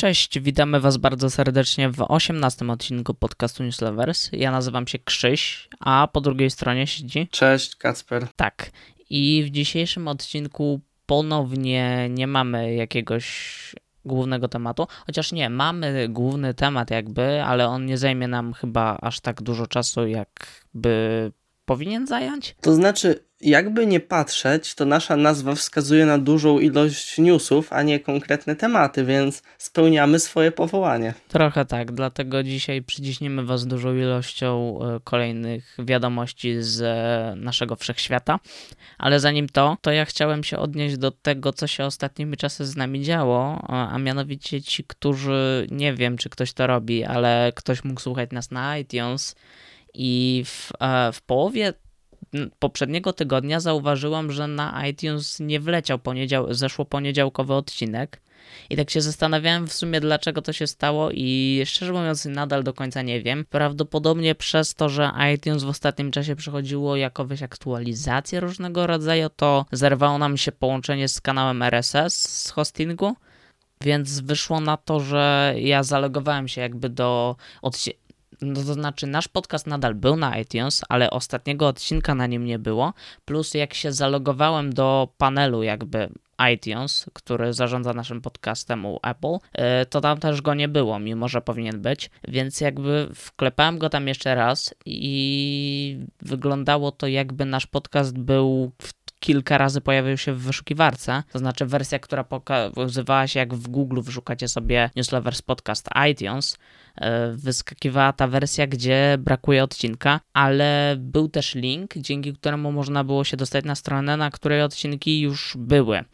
Cześć, witamy Was bardzo serdecznie w 18 odcinku podcastu Newslovers. Ja nazywam się Krzyś, a po drugiej stronie siedzi. Cześć, Kacper. Tak. I w dzisiejszym odcinku ponownie nie mamy jakiegoś głównego tematu, chociaż nie, mamy główny temat jakby, ale on nie zajmie nam chyba aż tak dużo czasu, jakby powinien zająć. To znaczy, jakby nie patrzeć, to nasza nazwa wskazuje na dużą ilość newsów, a nie konkretne tematy, więc spełniamy swoje powołanie. Trochę tak, dlatego dzisiaj przyciśniemy Was dużą ilością e, kolejnych wiadomości z e, naszego wszechświata. Ale zanim to, to ja chciałem się odnieść do tego, co się ostatnimi czasy z nami działo, a mianowicie ci, którzy nie wiem, czy ktoś to robi, ale ktoś mógł słuchać nas na iTunes i w, e, w połowie poprzedniego tygodnia zauważyłam, że na iTunes nie wleciał poniedział zeszło poniedziałkowy odcinek. I tak się zastanawiałem w sumie, dlaczego to się stało, i szczerze mówiąc, nadal do końca nie wiem. Prawdopodobnie przez to, że iTunes w ostatnim czasie przechodziło jakoś aktualizacje różnego rodzaju, to zerwało nam się połączenie z kanałem RSS z hostingu. Więc wyszło na to, że ja zalogowałem się jakby do no to znaczy, nasz podcast nadal był na iTunes, ale ostatniego odcinka na nim nie było. Plus, jak się zalogowałem do panelu, jakby iTunes, który zarządza naszym podcastem u Apple, y, to tam też go nie było, mimo że powinien być. Więc jakby wklepałem go tam jeszcze raz i wyglądało to, jakby nasz podcast był w kilka razy pojawił się w wyszukiwarce, to znaczy wersja, która pokazywała się jak w Google wyszukacie sobie Newslovers Podcast iTunes, e, wyskakiwała ta wersja, gdzie brakuje odcinka, ale był też link, dzięki któremu można było się dostać na stronę, na której odcinki już były.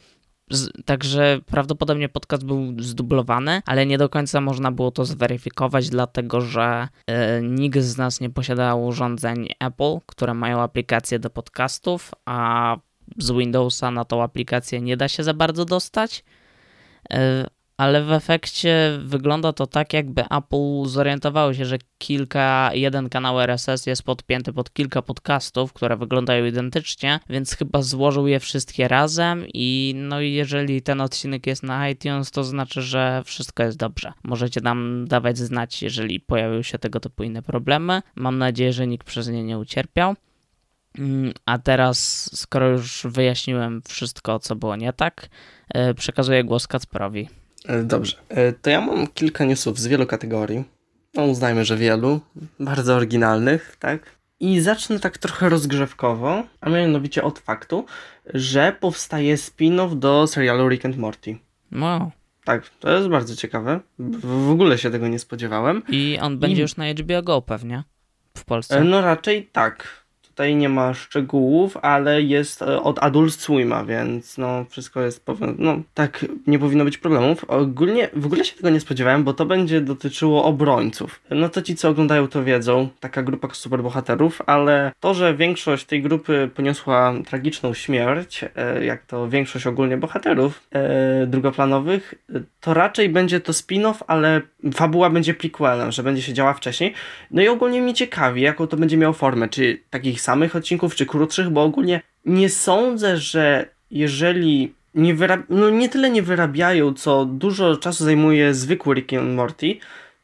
Także prawdopodobnie podcast był zdublowany, ale nie do końca można było to zweryfikować, dlatego że y, nikt z nas nie posiada urządzeń Apple, które mają aplikacje do podcastów, a z Windowsa na tą aplikację nie da się za bardzo dostać, e, ale w efekcie wygląda to tak, jakby Apple zorientowało się, że kilka, jeden kanał RSS jest podpięty pod kilka podcastów, które wyglądają identycznie, więc chyba złożył je wszystkie razem i no jeżeli ten odcinek jest na iTunes, to znaczy, że wszystko jest dobrze. Możecie nam dawać znać, jeżeli pojawiły się tego typu inne problemy. Mam nadzieję, że nikt przez nie nie ucierpiał. Mm, a teraz, skoro już wyjaśniłem wszystko, co było nie tak, e, przekazuję głos Kacperowi. E, dobrze. E, to ja mam kilka newsów z wielu kategorii. No, uznajmy, że wielu. Bardzo oryginalnych, tak? I zacznę tak trochę rozgrzewkowo, a mianowicie od faktu, że powstaje spin-off do serialu Rick and Morty. Wow. Tak, to jest bardzo ciekawe. W ogóle się tego nie spodziewałem. I on będzie I... już na HBO Go pewnie w Polsce. No raczej tak. Tutaj nie ma szczegółów, ale jest e, od Adult Swima, więc no wszystko jest, no tak, nie powinno być problemów. Ogólnie, w ogóle się tego nie spodziewałem, bo to będzie dotyczyło obrońców. No to ci, co oglądają to wiedzą, taka grupa superbohaterów, ale to, że większość tej grupy poniosła tragiczną śmierć, e, jak to większość ogólnie bohaterów e, drugoplanowych, to raczej będzie to spin-off, ale fabuła będzie prequelem, że będzie się działa wcześniej. No i ogólnie mnie ciekawi, jaką to będzie miało formę, czy takich samych odcinków, czy krótszych, bo ogólnie nie sądzę, że jeżeli nie, wyrab- no nie tyle nie wyrabiają, co dużo czasu zajmuje zwykły Rick and Morty,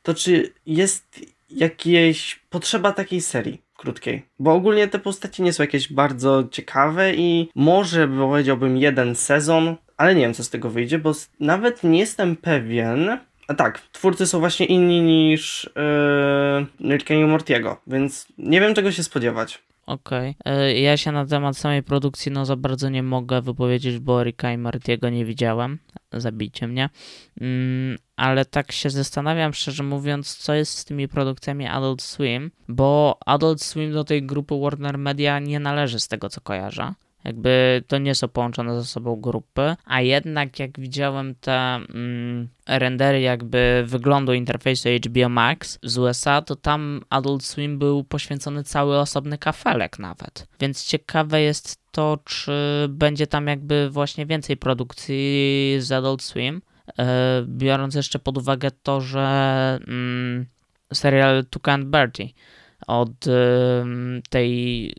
to czy jest jakieś potrzeba takiej serii krótkiej? Bo ogólnie te postacie nie są jakieś bardzo ciekawe i może powiedziałbym jeden sezon, ale nie wiem co z tego wyjdzie, bo nawet nie jestem pewien, a tak, twórcy są właśnie inni niż yy, Rick Mortiego, więc nie wiem czego się spodziewać. Okej. Okay. Ja się na temat samej produkcji no za bardzo nie mogę wypowiedzieć, bo Ricka i Martiego nie widziałem. Zabijcie mnie. Mm, ale tak się zastanawiam, szczerze mówiąc, co jest z tymi produkcjami Adult Swim, bo Adult Swim do tej grupy Warner Media nie należy z tego, co kojarzę. Jakby to nie są połączone ze sobą grupy, a jednak jak widziałem te mm, rendery jakby wyglądu interfejsu HBO Max z USA, to tam Adult Swim był poświęcony cały osobny kafelek nawet. Więc ciekawe jest to, czy będzie tam jakby właśnie więcej produkcji z Adult Swim, e, biorąc jeszcze pod uwagę to, że mm, serial and Bertie od tej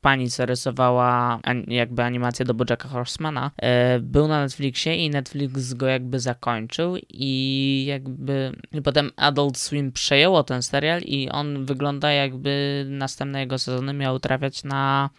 pani, co rysowała jakby animację do Bojacka Horsemana, e, był na Netflixie i Netflix go jakby zakończył i jakby i potem Adult Swim przejęło ten serial i on wygląda jakby następne jego sezony miały trafiać na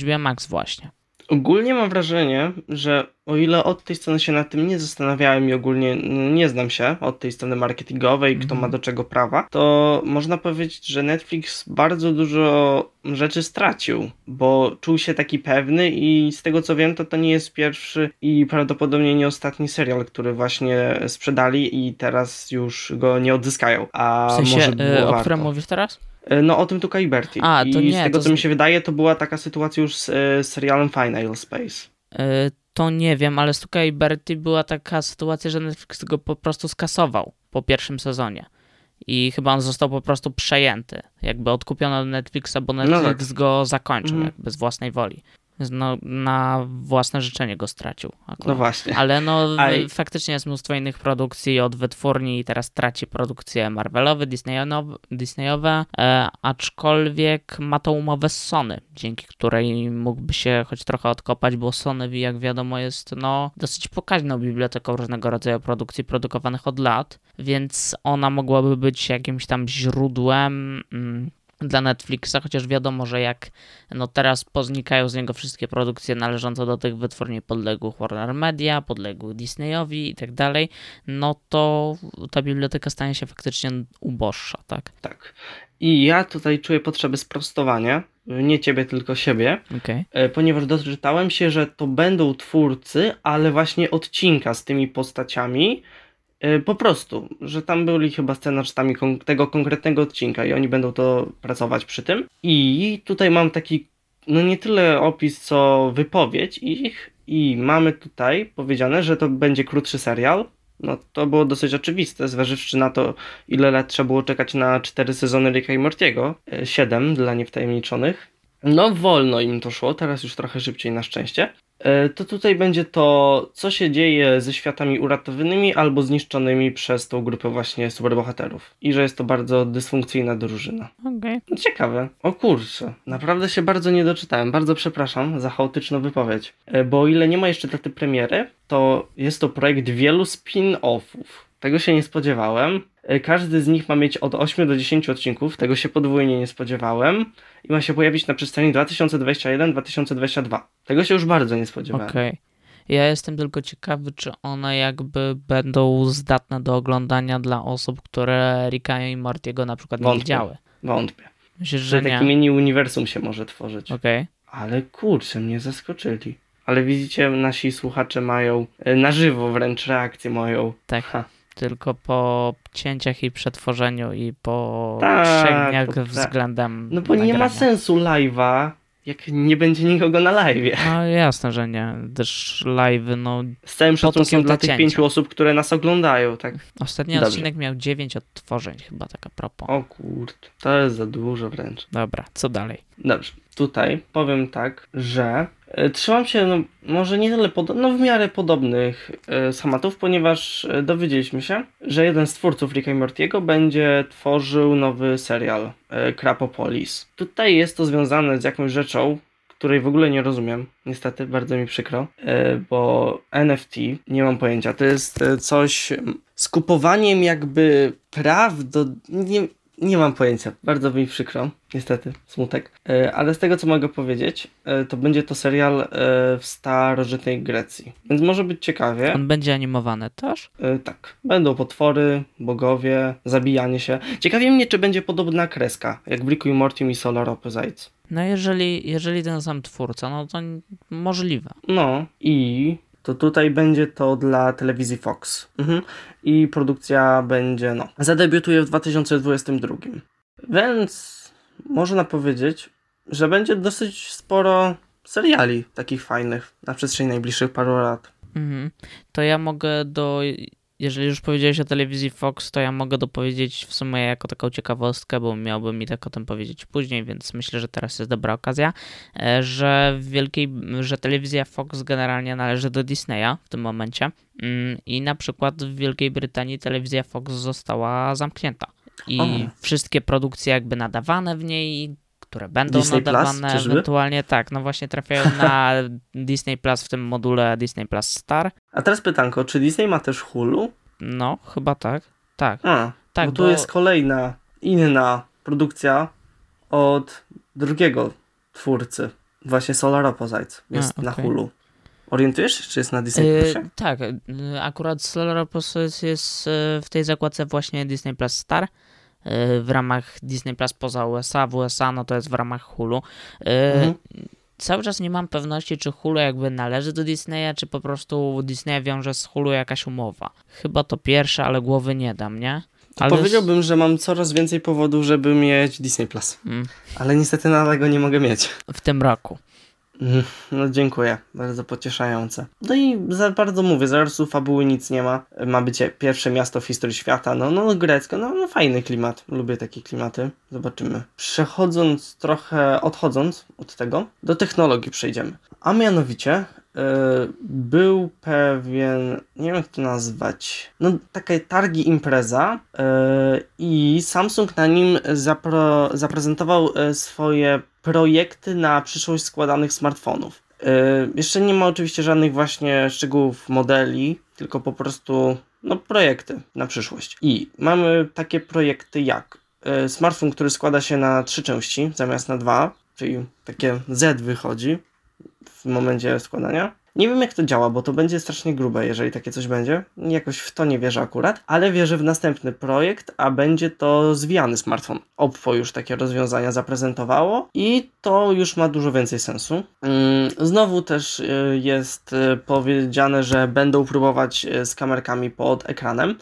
HBO Max właśnie. Ogólnie mam wrażenie, że o ile od tej strony się nad tym nie zastanawiałem i ogólnie no, nie znam się od tej strony marketingowej, kto ma mhm. do czego prawa, to można powiedzieć, że Netflix bardzo dużo rzeczy stracił, bo czuł się taki pewny i z tego co wiem, to to nie jest pierwszy i prawdopodobnie nie ostatni serial, który właśnie sprzedali i teraz już go nie odzyskają. A w sensie, może było yy, o warto. którym mówisz teraz? E, no o tym Tuka i Bertie. A, to I nie, z tego to co mi się wydaje, to była taka sytuacja już z, z serialem Final Space. Yy, to nie wiem, ale z Tuka i Bertie była taka sytuacja, że Netflix go po prostu skasował po pierwszym sezonie. I chyba on został po prostu przejęty. Jakby odkupiono Netflixa, bo no Netflix no tak. go zakończył mm. jakby z własnej woli no, na własne życzenie go stracił. Akurat. No właśnie. Ale no faktycznie jest mnóstwo innych produkcji od wytwórni i teraz traci produkcje Marvelowe, Disneyowe, Disneyowe e, aczkolwiek ma tą umowę z Sony, dzięki której mógłby się choć trochę odkopać, bo Sony, jak wiadomo, jest no dosyć pokaźną biblioteką różnego rodzaju produkcji produkowanych od lat, więc ona mogłaby być jakimś tam źródłem mm, dla Netflixa, chociaż wiadomo, że jak no teraz poznikają z niego wszystkie produkcje należące do tych wytwórni podległych Warner Media, podległych Disneyowi i tak dalej, no to ta biblioteka stanie się faktycznie uboższa, tak? Tak. I ja tutaj czuję potrzebę sprostowania, nie ciebie, tylko siebie, okay. ponieważ doczytałem się, że to będą twórcy, ale właśnie odcinka z tymi postaciami, E, po prostu, że tam byli chyba scenarzystami tego konkretnego odcinka i oni będą to pracować przy tym. I tutaj mam taki, no nie tyle opis, co wypowiedź ich. I mamy tutaj powiedziane, że to będzie krótszy serial. No to było dosyć oczywiste, zważywszy na to, ile lat trzeba było czekać na cztery sezony Ricka i Mortiego. E, siedem dla niewtajemniczonych. No wolno im to szło, teraz już trochę szybciej na szczęście. E, to tutaj będzie to, co się dzieje ze światami uratowanymi albo zniszczonymi przez tą grupę właśnie superbohaterów. I że jest to bardzo dysfunkcyjna drużyna. Okay. Ciekawe. O kurczę, naprawdę się bardzo nie doczytałem. Bardzo przepraszam za chaotyczną wypowiedź. E, bo o ile nie ma jeszcze daty premiery, to jest to projekt wielu spin-offów. Tego się nie spodziewałem. E, każdy z nich ma mieć od 8 do 10 odcinków, tego się podwójnie nie spodziewałem i ma się pojawić na przestrzeni 2021-2022. Tego się już bardzo nie spodziewałem. Okej. Okay. Ja jestem tylko ciekawy, czy one jakby będą zdatne do oglądania dla osób, które Ricka i Mortiego na przykład Wątpię. nie widziały. Wątpię. Myślisz, że, że taki mini uniwersum się może tworzyć. Okej. Okay. Ale kurczę, mnie zaskoczyli. Ale widzicie, nasi słuchacze mają e, na żywo wręcz reakcję moją. Tak. Ha tylko po cięciach i przetworzeniu i po tak, tak. względem. No bo nagrania. nie ma sensu live'a, jak nie będzie nikogo na live. No jasne, że nie. Też live, no. Z całym szacunkiem dla tych pięciu osób, które nas oglądają, tak. Ostatni Dobrze. odcinek miał dziewięć odtworzeń, chyba taka propos. O kurde, to jest za dużo wręcz. Dobra, co dalej? Dobrze, tutaj powiem tak, że trzymam się, no, może nie tyle, no w miarę podobnych e, schematów, ponieważ e, dowiedzieliśmy się, że jeden z twórców Ricka Mortiego będzie tworzył nowy serial e, Krapopolis. Tutaj jest to związane z jakąś rzeczą, której w ogóle nie rozumiem, niestety, bardzo mi przykro, e, bo NFT, nie mam pojęcia, to jest e, coś z kupowaniem jakby praw do, nie, nie mam pojęcia, bardzo mi przykro, niestety, smutek. E, ale z tego co mogę powiedzieć, e, to będzie to serial e, w starożytnej Grecji. Więc może być ciekawie. On będzie animowany też? Tak. Będą potwory, bogowie, zabijanie się. Ciekawie mnie, czy będzie podobna kreska, jak w Ricku i Mortim i Solar Opposites. No jeżeli, jeżeli ten sam twórca, no to możliwe. No i to tutaj będzie to dla telewizji Fox. Mhm. I produkcja będzie, no, zadebiutuje w 2022. Więc można powiedzieć, że będzie dosyć sporo seriali takich fajnych na przestrzeni najbliższych paru lat. Mhm. To ja mogę do jeżeli już powiedziałeś o telewizji Fox, to ja mogę dopowiedzieć w sumie jako taką ciekawostkę, bo miałbym mi tak o tym powiedzieć później, więc myślę, że teraz jest dobra okazja, e, że w wielkiej, że telewizja Fox generalnie należy do Disneya w tym momencie mm, i na przykład w Wielkiej Brytanii telewizja Fox została zamknięta. i O. wszystkie produkcje jakby nadawane w niej, które będą Disney Plus, nadawane czyżby? ewentualnie, tak, no właśnie trafiają na Disney Plus w tym module Disney Plus Star. A teraz pytanko, czy Disney ma też Hulu? No, chyba tak. Tak, A, tak, bo tu jest kolejna, inna produkcja od drugiego twórcy. Właśnie Solar Opposites jest A, na okej. Hulu. Orientujesz się, czy jest na Disney Yy, Plusie? tak, yy, akurat Solar Opposites jest yy, w tej zakładce właśnie Disney Plus Star. W ramach Disney Plus poza USA, w USA no to jest w ramach Hulu. Yy, Mhm. Cały czas nie mam pewności, czy Hulu jakby należy do Disneya, czy po prostu Disney wiąże z Hulu jakaś umowa. Chyba to pierwsze, ale głowy nie dam, nie? Ale powiedziałbym, że mam coraz więcej powodów, żeby mieć Disney Plus. Mm, Ale niestety nadal go nie mogę mieć. w tym roku. No dziękuję, bardzo pocieszające. No i za bardzo mówię, zarysu fabuły nic nie ma. Ma być pierwsze miasto w historii świata, no, no grecko, no, no fajny klimat, lubię takie klimaty, zobaczymy. Przechodząc trochę, odchodząc od tego, do technologii przejdziemy. A mianowicie był pewien, nie wiem jak to nazwać, no takie targi impreza e, i Samsung na nim zapro, zaprezentował e, swoje projekty na przyszłość składanych smartfonów. Jeszcze nie ma oczywiście żadnych właśnie szczegółów modeli, tylko po prostu no, projekty na przyszłość. I mamy takie projekty jak smartfon, który składa się na trzy części zamiast na dwa, czyli takie Z wychodzi w momencie składania. Nie wiem jak to działa, bo to będzie strasznie grube, jeżeli takie coś będzie. Jakoś w to nie wierzę akurat, ale wierzę w następny projekt, a będzie to zwijany smartfon. Oppo już takie rozwiązania zaprezentowało i to już ma dużo więcej sensu. Mm, Znowu też y, jest y, powiedziane, że będą próbować y, z kamerkami pod ekranem.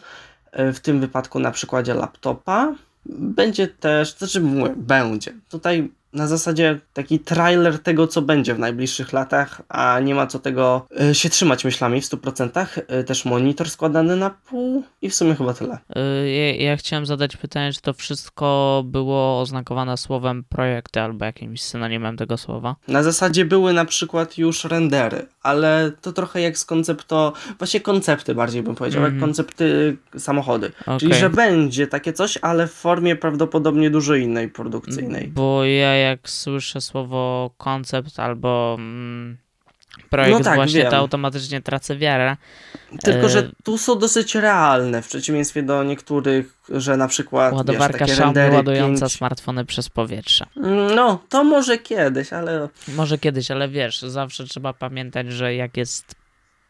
W tym wypadku na przykładzie laptopa. Będzie też, znaczy mówię, będzie. Tutaj na zasadzie taki trailer tego, co będzie w najbliższych latach, a nie ma co tego y, się trzymać myślami w 100%. Y, też monitor składany na pół i w sumie chyba tyle. Yy, Ja, ja chciałem zadać pytanie, czy to wszystko było oznakowane słowem projekty albo jakimś synonimem tego słowa. Na zasadzie były na przykład już rendery, ale to trochę jak z koncepto, właśnie koncepty bardziej bym powiedział, Mhm. jak koncepty y, samochody. Okej. Czyli, że będzie takie coś, ale w formie prawdopodobnie dużo innej produkcyjnej. Bo ja jak słyszę słowo koncept albo mm, projekt No tak, właśnie, wiem. to automatycznie tracę wiarę. Tylko, E, że tu są dosyć realne, w przeciwieństwie do niektórych, że na przykład Ładowarka wiesz, rendery ładująca 5... smartfony przez powietrze. No, to może kiedyś, ale Może kiedyś, ale wiesz, zawsze trzeba pamiętać, że jak jest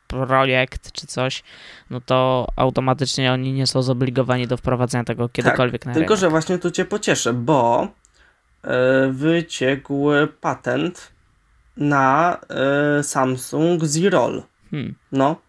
projekt czy coś, no to automatycznie oni nie są zobligowani do wprowadzenia tego kiedykolwiek na Tak, tylko, rynek. że właśnie tu cię pocieszę, bo wyciekł patent na e, Samsung Z-Roll. Hmm. No,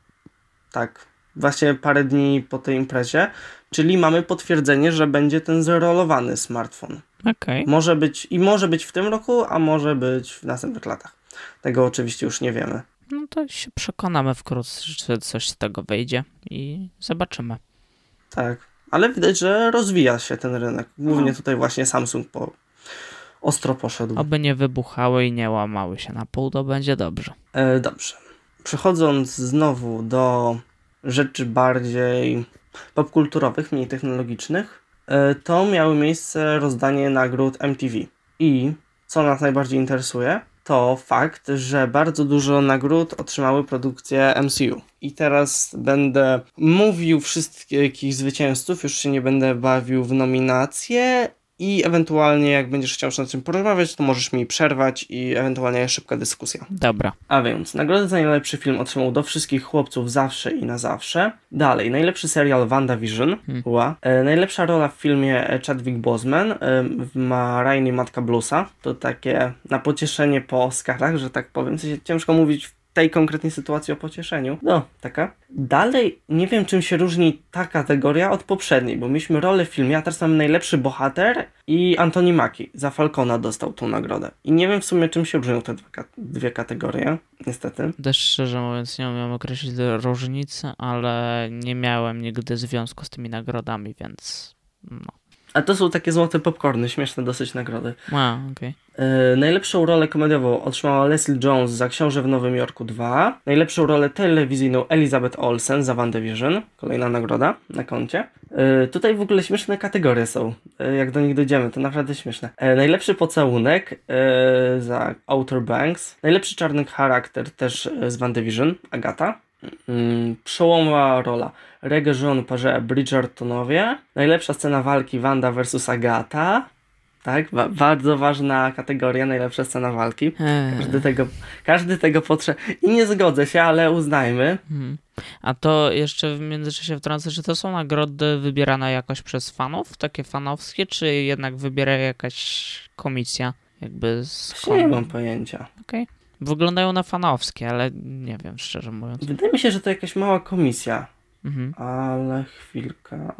tak. Właśnie parę dni po tej imprezie. Czyli mamy potwierdzenie, że będzie ten zrolowany smartfon. Okej. Może być i może być w tym roku, a może być w następnych latach. Tego oczywiście już nie wiemy. No to się przekonamy wkrótce, czy coś z tego wyjdzie i zobaczymy. Tak. Ale widać, że rozwija się ten rynek. Głównie tutaj właśnie Samsung po ostro poszedł. Oby nie wybuchały i nie łamały się na pół, to będzie dobrze. E, dobrze. Przechodząc znowu do rzeczy bardziej popkulturowych, mniej technologicznych, e, to miały miejsce rozdanie nagród MTV. I co nas najbardziej interesuje, to fakt, że bardzo dużo nagród otrzymały produkcje MCU. I teraz będę mówił wszystkich zwycięzców, już się nie będę bawił w nominacje i ewentualnie jak będziesz chciał nad czym porozmawiać, to możesz mi przerwać i ewentualnie szybka dyskusja. Dobra. A więc, nagrodę za najlepszy film otrzymał do wszystkich chłopców zawsze i na zawsze. Dalej, najlepszy serial WandaVision. Hmm. Ła. E, najlepsza rola w filmie Chadwick Boseman e, ma Rainy Matka Bluesa. To takie na pocieszenie po Oscarach, że tak powiem. W sensie ciężko mówić w tej konkretnej sytuacji o pocieszeniu. No, taka. Dalej, nie wiem czym się różni ta kategoria od poprzedniej, bo mieliśmy rolę w filmie, a teraz mamy najlepszy bohater i Anthony Mackie za Falcona dostał tą nagrodę. I nie wiem w sumie czym się różnią te dwie kategorie, niestety. Też szczerze mówiąc nie umiem określić różnicy, ale nie miałem nigdy związku z tymi nagrodami, więc no. A to są takie złote popcorny, śmieszne dosyć nagrody. A, okej. E, najlepszą rolę komediową otrzymała Leslie Jones za Książę w Nowym Jorku 2. Najlepszą rolę telewizyjną Elizabeth Olsen za WandaVision. Kolejna nagroda na koncie. E, tutaj w ogóle śmieszne kategorie są. E, jak do nich dojdziemy, to naprawdę śmieszne. Najlepszy pocałunek za Outer Banks. Najlepszy czarny charakter też z WandaVision, Agata. Mm, przełomowa rola Jean Parze Bridgertonowie. Najlepsza scena walki Wanda vs Agata. Tak, ba- bardzo ważna kategoria, najlepsza scena walki. Eee, Każdy tego, każdy tego potrzebuje. I nie zgodzę się, ale uznajmy. mhm. A to jeszcze w międzyczasie wtrącę, czy to są nagrody wybierane jakoś przez fanów, takie fanowskie, czy jednak wybiera jakaś komisja jakby z Nie mam pojęcia. Wyglądają na fanowskie, ale nie wiem, szczerze mówiąc. Wydaje mi się, że to jakaś mała komisja, Mhm. ale chwilka.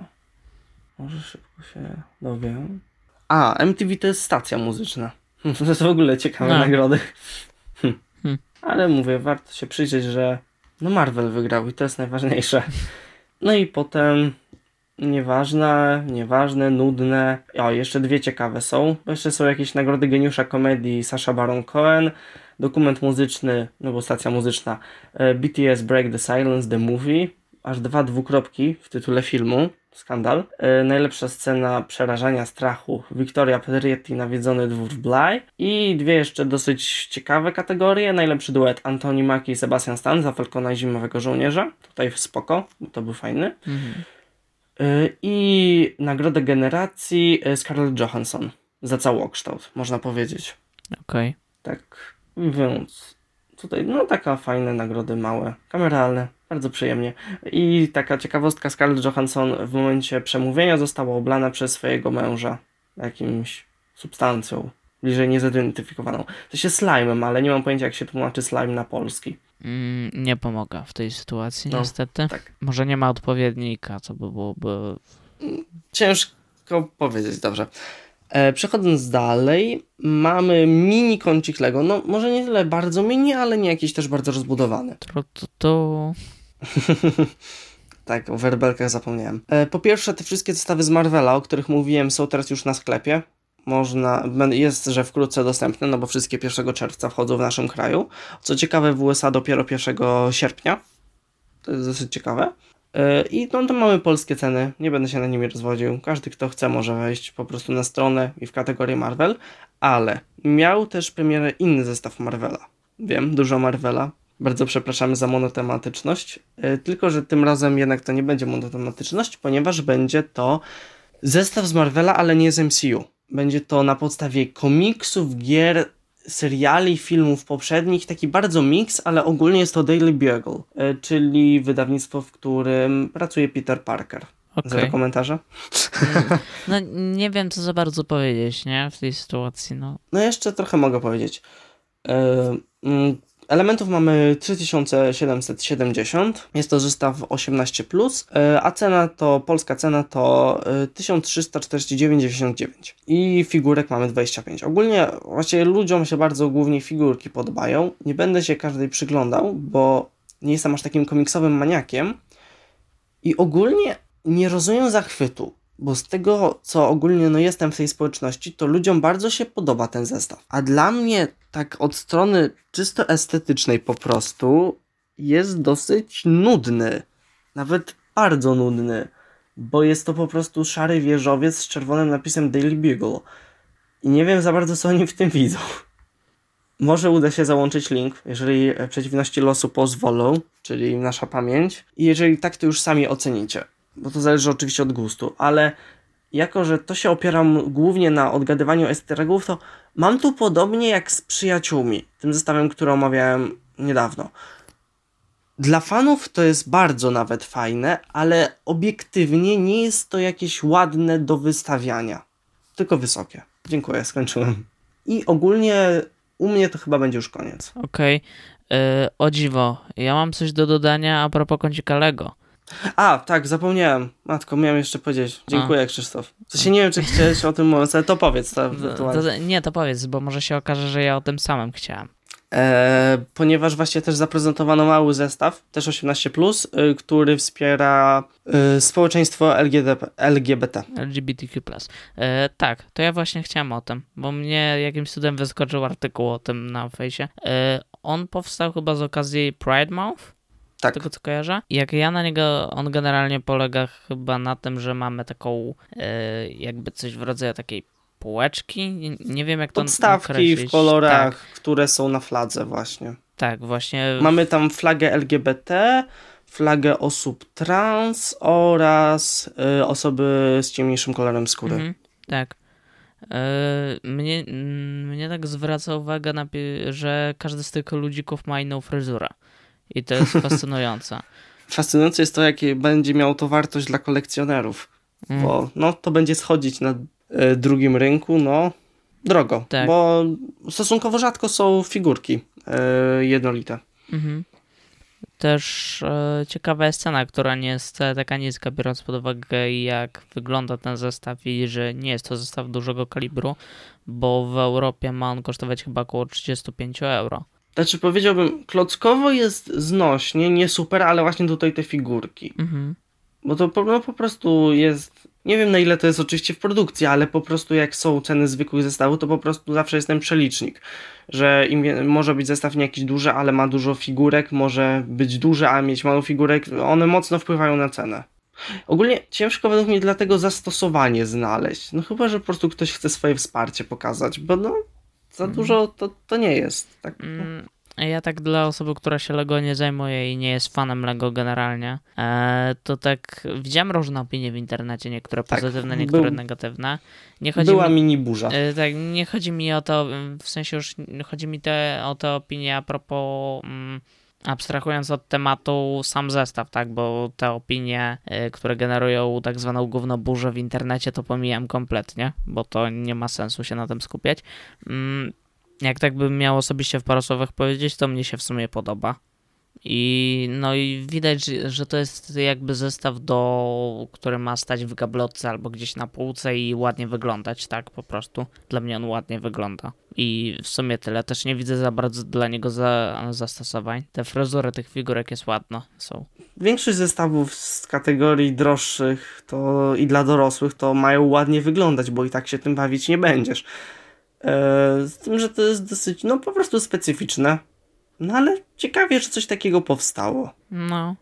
Może szybko się dowiem. A, MTV to jest stacja muzyczna. To jest w ogóle ciekawe No. nagrody. Hm. Hmm. Ale mówię, warto się przyjrzeć, że no Marvel wygrał i to jest najważniejsze. No i potem nieważne, nieważne, nudne. O, jeszcze dwie ciekawe są. Jeszcze są jakieś nagrody geniusza komedii Sasha Baron Cohen, dokument muzyczny, no bo stacja muzyczna e, BTS Break the Silence, The Movie, aż dwa dwukropki w tytule filmu, skandal. E, najlepsza scena przerażania strachu, Victoria Pedrietti, Nawiedzony dwór w Bly i dwie jeszcze dosyć ciekawe kategorie, najlepszy duet Antoni Mackie i Sebastian Stan za Falcona i Zimowego Żołnierza, tutaj spoko, bo to był fajny. Mhm. E, I nagrodę generacji Scarlett Johansson za całokształt, można powiedzieć. Okej. Tak, więc tutaj no taka fajne nagrody małe, kameralne, bardzo przyjemnie. I taka ciekawostka, Scarlett Johansson w momencie przemówienia została oblana przez swojego męża jakimś substancją, bliżej niezidentyfikowaną. To się slime'em, ale nie mam pojęcia jak się tłumaczy slime na polski. Mm, nie pomogę w tej sytuacji, No, niestety. tak. Może nie ma odpowiednika, co by byłoby. Ciężko powiedzieć, dobrze. E, przechodząc dalej, mamy mini kącik Lego. No, może nie tyle bardzo mini, ale nie jakiś też bardzo rozbudowany. To, to, to... Tak, o werbelkach zapomniałem. E, po pierwsze, te wszystkie zestawy z Marvela, o których mówiłem, są teraz już na sklepie. Można, jest, że wkrótce dostępne, no bo wszystkie 1 czerwca wchodzą w naszym kraju. Co ciekawe, w USA dopiero 1 sierpnia. To jest dosyć ciekawe. E, I no to mamy polskie ceny, nie będę się na nimi rozwodził. Każdy, kto chce, może wejść po prostu na stronę i w kategorię Marvel. Ale miał też premierę inny zestaw Marvela. Wiem, dużo Marvela. Bardzo przepraszamy za monotematyczność. E, Tylko, że tym razem jednak to nie będzie monotematyczność, ponieważ będzie to zestaw z Marvela, ale nie z MCU. Będzie to na podstawie komiksów, gier, seriali, filmów poprzednich, taki bardzo miks, ale ogólnie jest to Daily Bugle, e, czyli wydawnictwo, w którym pracuje Peter Parker. Okej. Zero komentarza? No nie wiem, co za bardzo powiedzieć, nie? W tej sytuacji, no. No jeszcze trochę mogę powiedzieć. E, Elementów mamy 3770. Jest to zestaw 18, e, a cena to, polska cena to e, 1349,99. I figurek mamy 25. Ogólnie właśnie ludziom się bardzo głównie figurki podobają. Nie będę się każdej przyglądał, bo nie jestem aż takim komiksowym maniakiem. I ogólnie nie rozumiem zachwytu, bo z tego, co ogólnie no jestem w tej społeczności, to ludziom bardzo się podoba ten zestaw. A dla mnie, tak od strony czysto estetycznej po prostu, jest dosyć nudny. Nawet bardzo nudny. Bo jest to po prostu szary wieżowiec z czerwonym napisem Daily Bugle. I nie wiem za bardzo, co oni w tym widzą. Może uda się załączyć link, jeżeli e, przeciwności losu pozwolą, czyli nasza pamięć. I jeżeli tak, to już sami ocenicie. Bo to zależy oczywiście od gustu, ale jako, że to się opieram głównie na odgadywaniu easter eggów, to mam tu podobnie jak z przyjaciółmi, tym zestawem, który omawiałem niedawno. Dla fanów to jest bardzo nawet fajne, ale obiektywnie nie jest to jakieś ładne do wystawiania. Tylko wysokie. Dziękuję, skończyłem. I ogólnie u mnie to chyba będzie już koniec. Okej. E, O dziwo, ja mam coś do dodania a propos kącika Lego. A, tak, zapomniałem. Matko, miałem jeszcze powiedzieć. Dziękuję, Krzysztof. W sensie nie wiem, czy chciałeś o tym mówić, ale to powiedz. To, To, ewentualnie. to, nie, to powiedz, bo może się okaże, że ja o tym samym chciałem. E, ponieważ właśnie też zaprezentowano mały zestaw, też 18+, y, który wspiera y, społeczeństwo LGBT. LGBT. LGBTQ+. E, tak, to ja właśnie chciałem o tym, bo mnie jakimś cudem wyskoczył artykuł o tym na fejsie. E, on powstał chyba z okazji Pride Month, Tak. tego co kojarzę. Jak ja na niego, on generalnie polega chyba na tym, że mamy taką e, jakby coś w rodzaju takiej półeczki, nie, nie wiem jak to Podstawki określić. w kolorach, Tak, które są na fladze właśnie. tak właśnie. Mamy tam flagę LGBT, flagę osób trans oraz y, osoby z ciemniejszym kolorem skóry. Mhm, tak. E, Mnie, mnie tak zwraca uwagę, na, że każdy z tych ludzików ma inną fryzurę. I to jest fascynujące. Fascynujące jest to, jakie będzie miało to wartość dla kolekcjonerów, Mm, bo no, to będzie schodzić na y, drugim rynku, no drogo, Tak. bo stosunkowo rzadko są figurki y, jednolite. Mhm. Też e, ciekawa jest cena, która nie jest taka niska, biorąc pod uwagę jak wygląda ten zestaw i że nie jest to zestaw dużego kalibru, bo w Europie ma on kosztować chyba około 35 euro. Znaczy powiedziałbym, klockowo jest znośnie, nie super, ale właśnie tutaj te figurki. Mhm. Bo to po, no, po prostu jest. Nie wiem na ile to jest oczywiście w produkcji, ale po prostu jak są ceny zwykłych zestawów, to po prostu zawsze jest ten przelicznik. Że im może być zestaw nie jakiś duży, ale ma dużo figurek, może być duży, a mieć mało figurek. One mocno wpływają na cenę. Ogólnie ciężko według mnie dlatego zastosowanie znaleźć. No chyba, że po prostu ktoś chce swoje wsparcie pokazać, bo no za Mhm. dużo to, to nie jest. Tak, Mm, Ja tak dla osoby, która się Lego nie zajmuje i nie jest fanem Lego generalnie, e, to tak widziałem różne opinie w internecie, niektóre Tak, pozytywne, niektóre był- negatywne. Nie chodzi Była mi, mini burza. e, tak, nie chodzi mi o to, w sensie już chodzi mi te, o te opinie a propos mm, abstrahując od tematu sam zestaw, tak, bo te opinie, e, które generują tak zwaną gównoburzę w internecie, to pomijam kompletnie, bo to nie ma sensu się na tym skupiać. Mm, jak tak bym miał osobiście w paru słowach powiedzieć, to mnie się w sumie podoba. I no i widać, że- to jest jakby zestaw, do, który ma stać w gablotce albo gdzieś na półce i ładnie wyglądać, tak po prostu. Dla mnie on ładnie wygląda. I w sumie tyle. Też nie widzę za bardzo dla niego za, zastosowań. Te fryzury tych figurek jest ładno, są. Większość zestawów z kategorii droższych to i dla dorosłych to mają ładnie wyglądać, bo i tak się tym bawić nie będziesz. Eee, z tym, że to jest dosyć, no po prostu specyficzne. No ale ciekawie, że coś takiego powstało. No.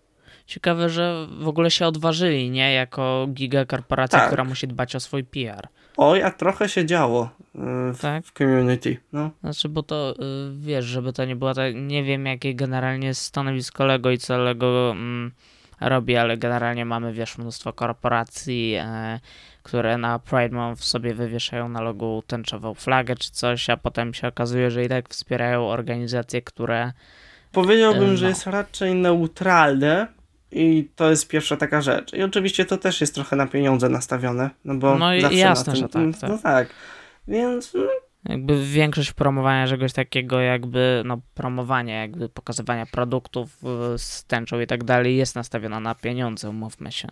Ciekawe, że w ogóle się odważyli, nie? Jako gigakorporacja, Tak. która musi dbać o swój PR. Oj, a trochę się działo eee, w, Tak? w community. No. Znaczy, bo to y, wiesz, żeby to nie było tak. Nie wiem, jakie generalnie stanowisko Lego i co Lego mm, robi, ale generalnie mamy, wiesz, mnóstwo korporacji, e, które na Pride Month sobie wywieszają na logu tęczową flagę czy coś, a potem się okazuje, że i tak wspierają organizacje, które. Powiedziałbym, Eee, że no. jest raczej neutralne i to jest pierwsza taka rzecz. I oczywiście to też jest trochę na pieniądze nastawione, no bo No i jasne, na że tym, tak, tak. No tak. Więc no, Jakby większość promowania czegoś takiego, jakby no, promowania, jakby pokazywania produktów y, z tęczą i tak dalej, jest nastawiona na pieniądze, umówmy się.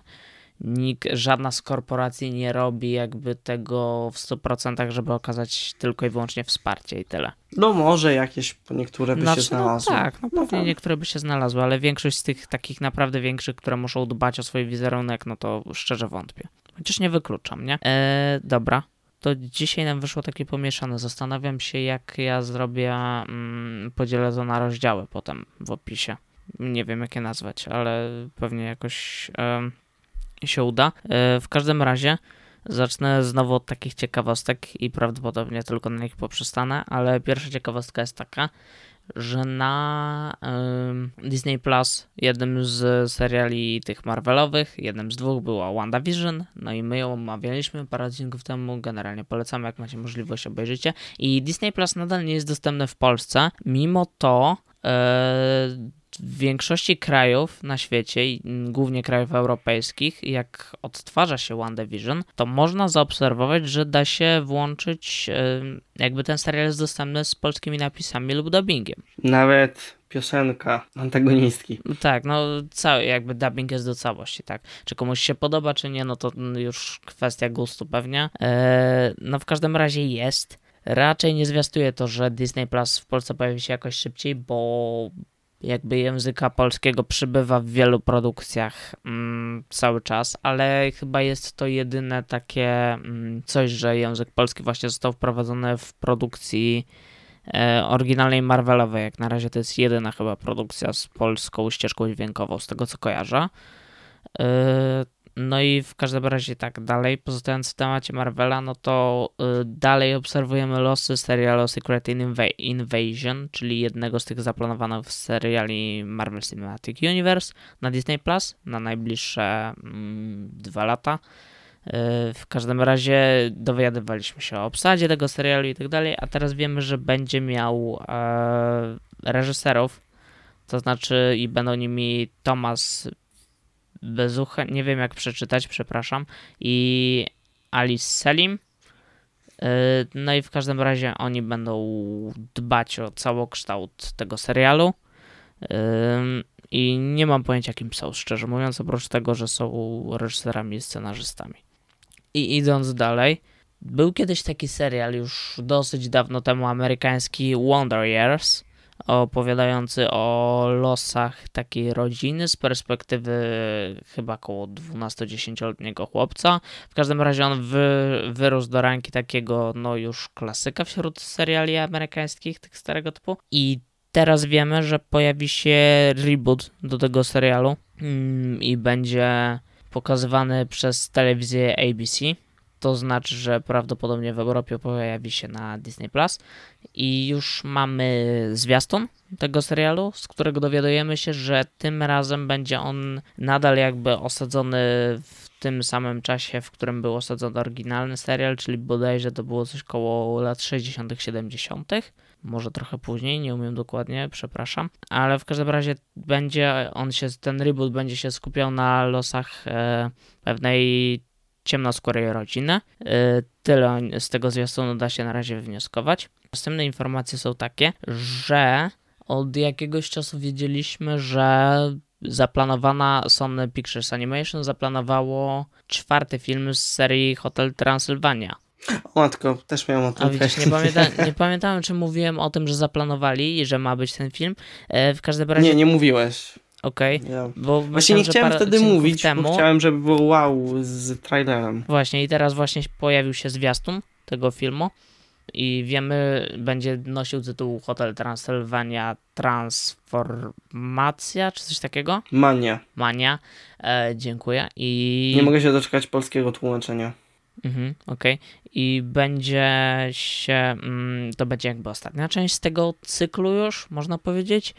Nikt, żadna z korporacji nie robi jakby tego w 100%, żeby okazać tylko i wyłącznie wsparcie i tyle. No może jakieś niektóre by się Znaczy, znalazły. No tak, no No pewnie tak. niektóre by się znalazły, ale większość z tych takich naprawdę większych, które muszą dbać o swój wizerunek, no to szczerze wątpię. Chociaż nie wykluczam, nie? E, dobra. To dzisiaj nam wyszło takie pomieszane. Zastanawiam się, jak ja zrobię, mm, podzielę to na rozdziały potem w opisie. Nie wiem, jak je nazwać, ale pewnie jakoś em, się uda. E, w każdym razie zacznę znowu od takich ciekawostek i prawdopodobnie tylko na nich poprzestanę, ale pierwsza ciekawostka jest taka, że na Disney Plus jednym z seriali tych Marvelowych, jednym z dwóch była WandaVision, no i my ją omawialiśmy parę odcinków temu, generalnie polecamy, jak macie możliwość obejrzycie i Disney Plus nadal nie jest dostępny w Polsce, mimo to e, w większości krajów na świecie, głównie krajów europejskich, jak odtwarza się WandaVision, to można zaobserwować, że da się włączyć, jakby ten serial jest dostępny z polskimi napisami lub dubbingiem. Nawet piosenka antagonistki. Tak, no cały jakby dubbing jest do całości, tak. Czy komuś się podoba, czy nie, no to już kwestia gustu pewnie. E, no w każdym razie jest. Raczej nie zwiastuje to, że Disney Plus w Polsce pojawi się jakoś szybciej, bo jakby języka polskiego przybywa w wielu produkcjach mm, cały czas, ale chyba jest to jedyne takie mm, coś, że język polski właśnie został wprowadzony w produkcji e, oryginalnej Marvelowej. Jak na razie to jest jedyna chyba produkcja z polską ścieżką dźwiękową, z tego co kojarzę. E, no i w każdym razie tak dalej, pozostając w temacie Marvela, no to y, dalej obserwujemy losy serialu Secret Inv- Invasion, czyli jednego z tych zaplanowanych w seriali Marvel Cinematic Universe na Disney Plus na najbliższe mm, dwa lata. Y, w każdym razie dowiadywaliśmy się o obsadzie tego serialu i tak dalej, a teraz wiemy, że będzie miał e, reżyserów, to znaczy i będą nimi Thomas Bezucha, nie wiem jak przeczytać, przepraszam, i Alice Selim. Yy, no i w każdym razie oni będą dbać o całokształt tego serialu. I nie mam pojęcia, kim są, szczerze mówiąc, oprócz tego, że są reżyserami i scenarzystami. I idąc dalej, był kiedyś taki serial już dosyć dawno temu amerykański Wonder Years opowiadający o losach takiej rodziny z perspektywy chyba około 12-10-letniego chłopca. W każdym razie on wy, wyrósł do ranki takiego no już klasyka wśród seriali amerykańskich, tych starego typu. I teraz wiemy, że pojawi się reboot do tego serialu mm, i będzie pokazywany przez telewizję ABC to znaczy, że prawdopodobnie w Europie pojawi się na Disney Plus i już mamy zwiastun tego serialu, z którego dowiadujemy się, że tym razem będzie on nadal jakby osadzony w tym samym czasie, w którym był osadzony oryginalny serial, czyli bodajże to było coś koło lat 60., 70. Może trochę później, nie umiem dokładnie, przepraszam, ale w każdym razie będzie on się, ten reboot będzie się skupiał na losach e, pewnej ciemnoskórej rodziny. Y, tyle z tego zwiastunu da się na razie wywnioskować. Następne informacje są takie, że od jakiegoś czasu wiedzieliśmy, że zaplanowana Sony Pictures Animation zaplanowało czwarty film z serii Hotel Transylvania. O matko, też miałem o tym A widzisz, nie, pamięta, nie pamiętałem, czy mówiłem o tym, że zaplanowali i że ma być ten film. E, w każdym razie... Nie, nie mówiłeś. Okej, okay. bo Właśnie nie chciałem wtedy mówić, temu... bo chciałem, żeby było wow z trailerem. Właśnie i teraz właśnie pojawił się zwiastun tego filmu i wiemy, będzie nosił tytuł Hotel Transylvania Transformacja, czy coś takiego? Mania. Mania, e, dziękuję. I... Nie mogę się doczekać polskiego tłumaczenia. Mhm, okej. Okay. I będzie się, mm, to będzie jakby ostatnia część z tego cyklu już, można powiedzieć.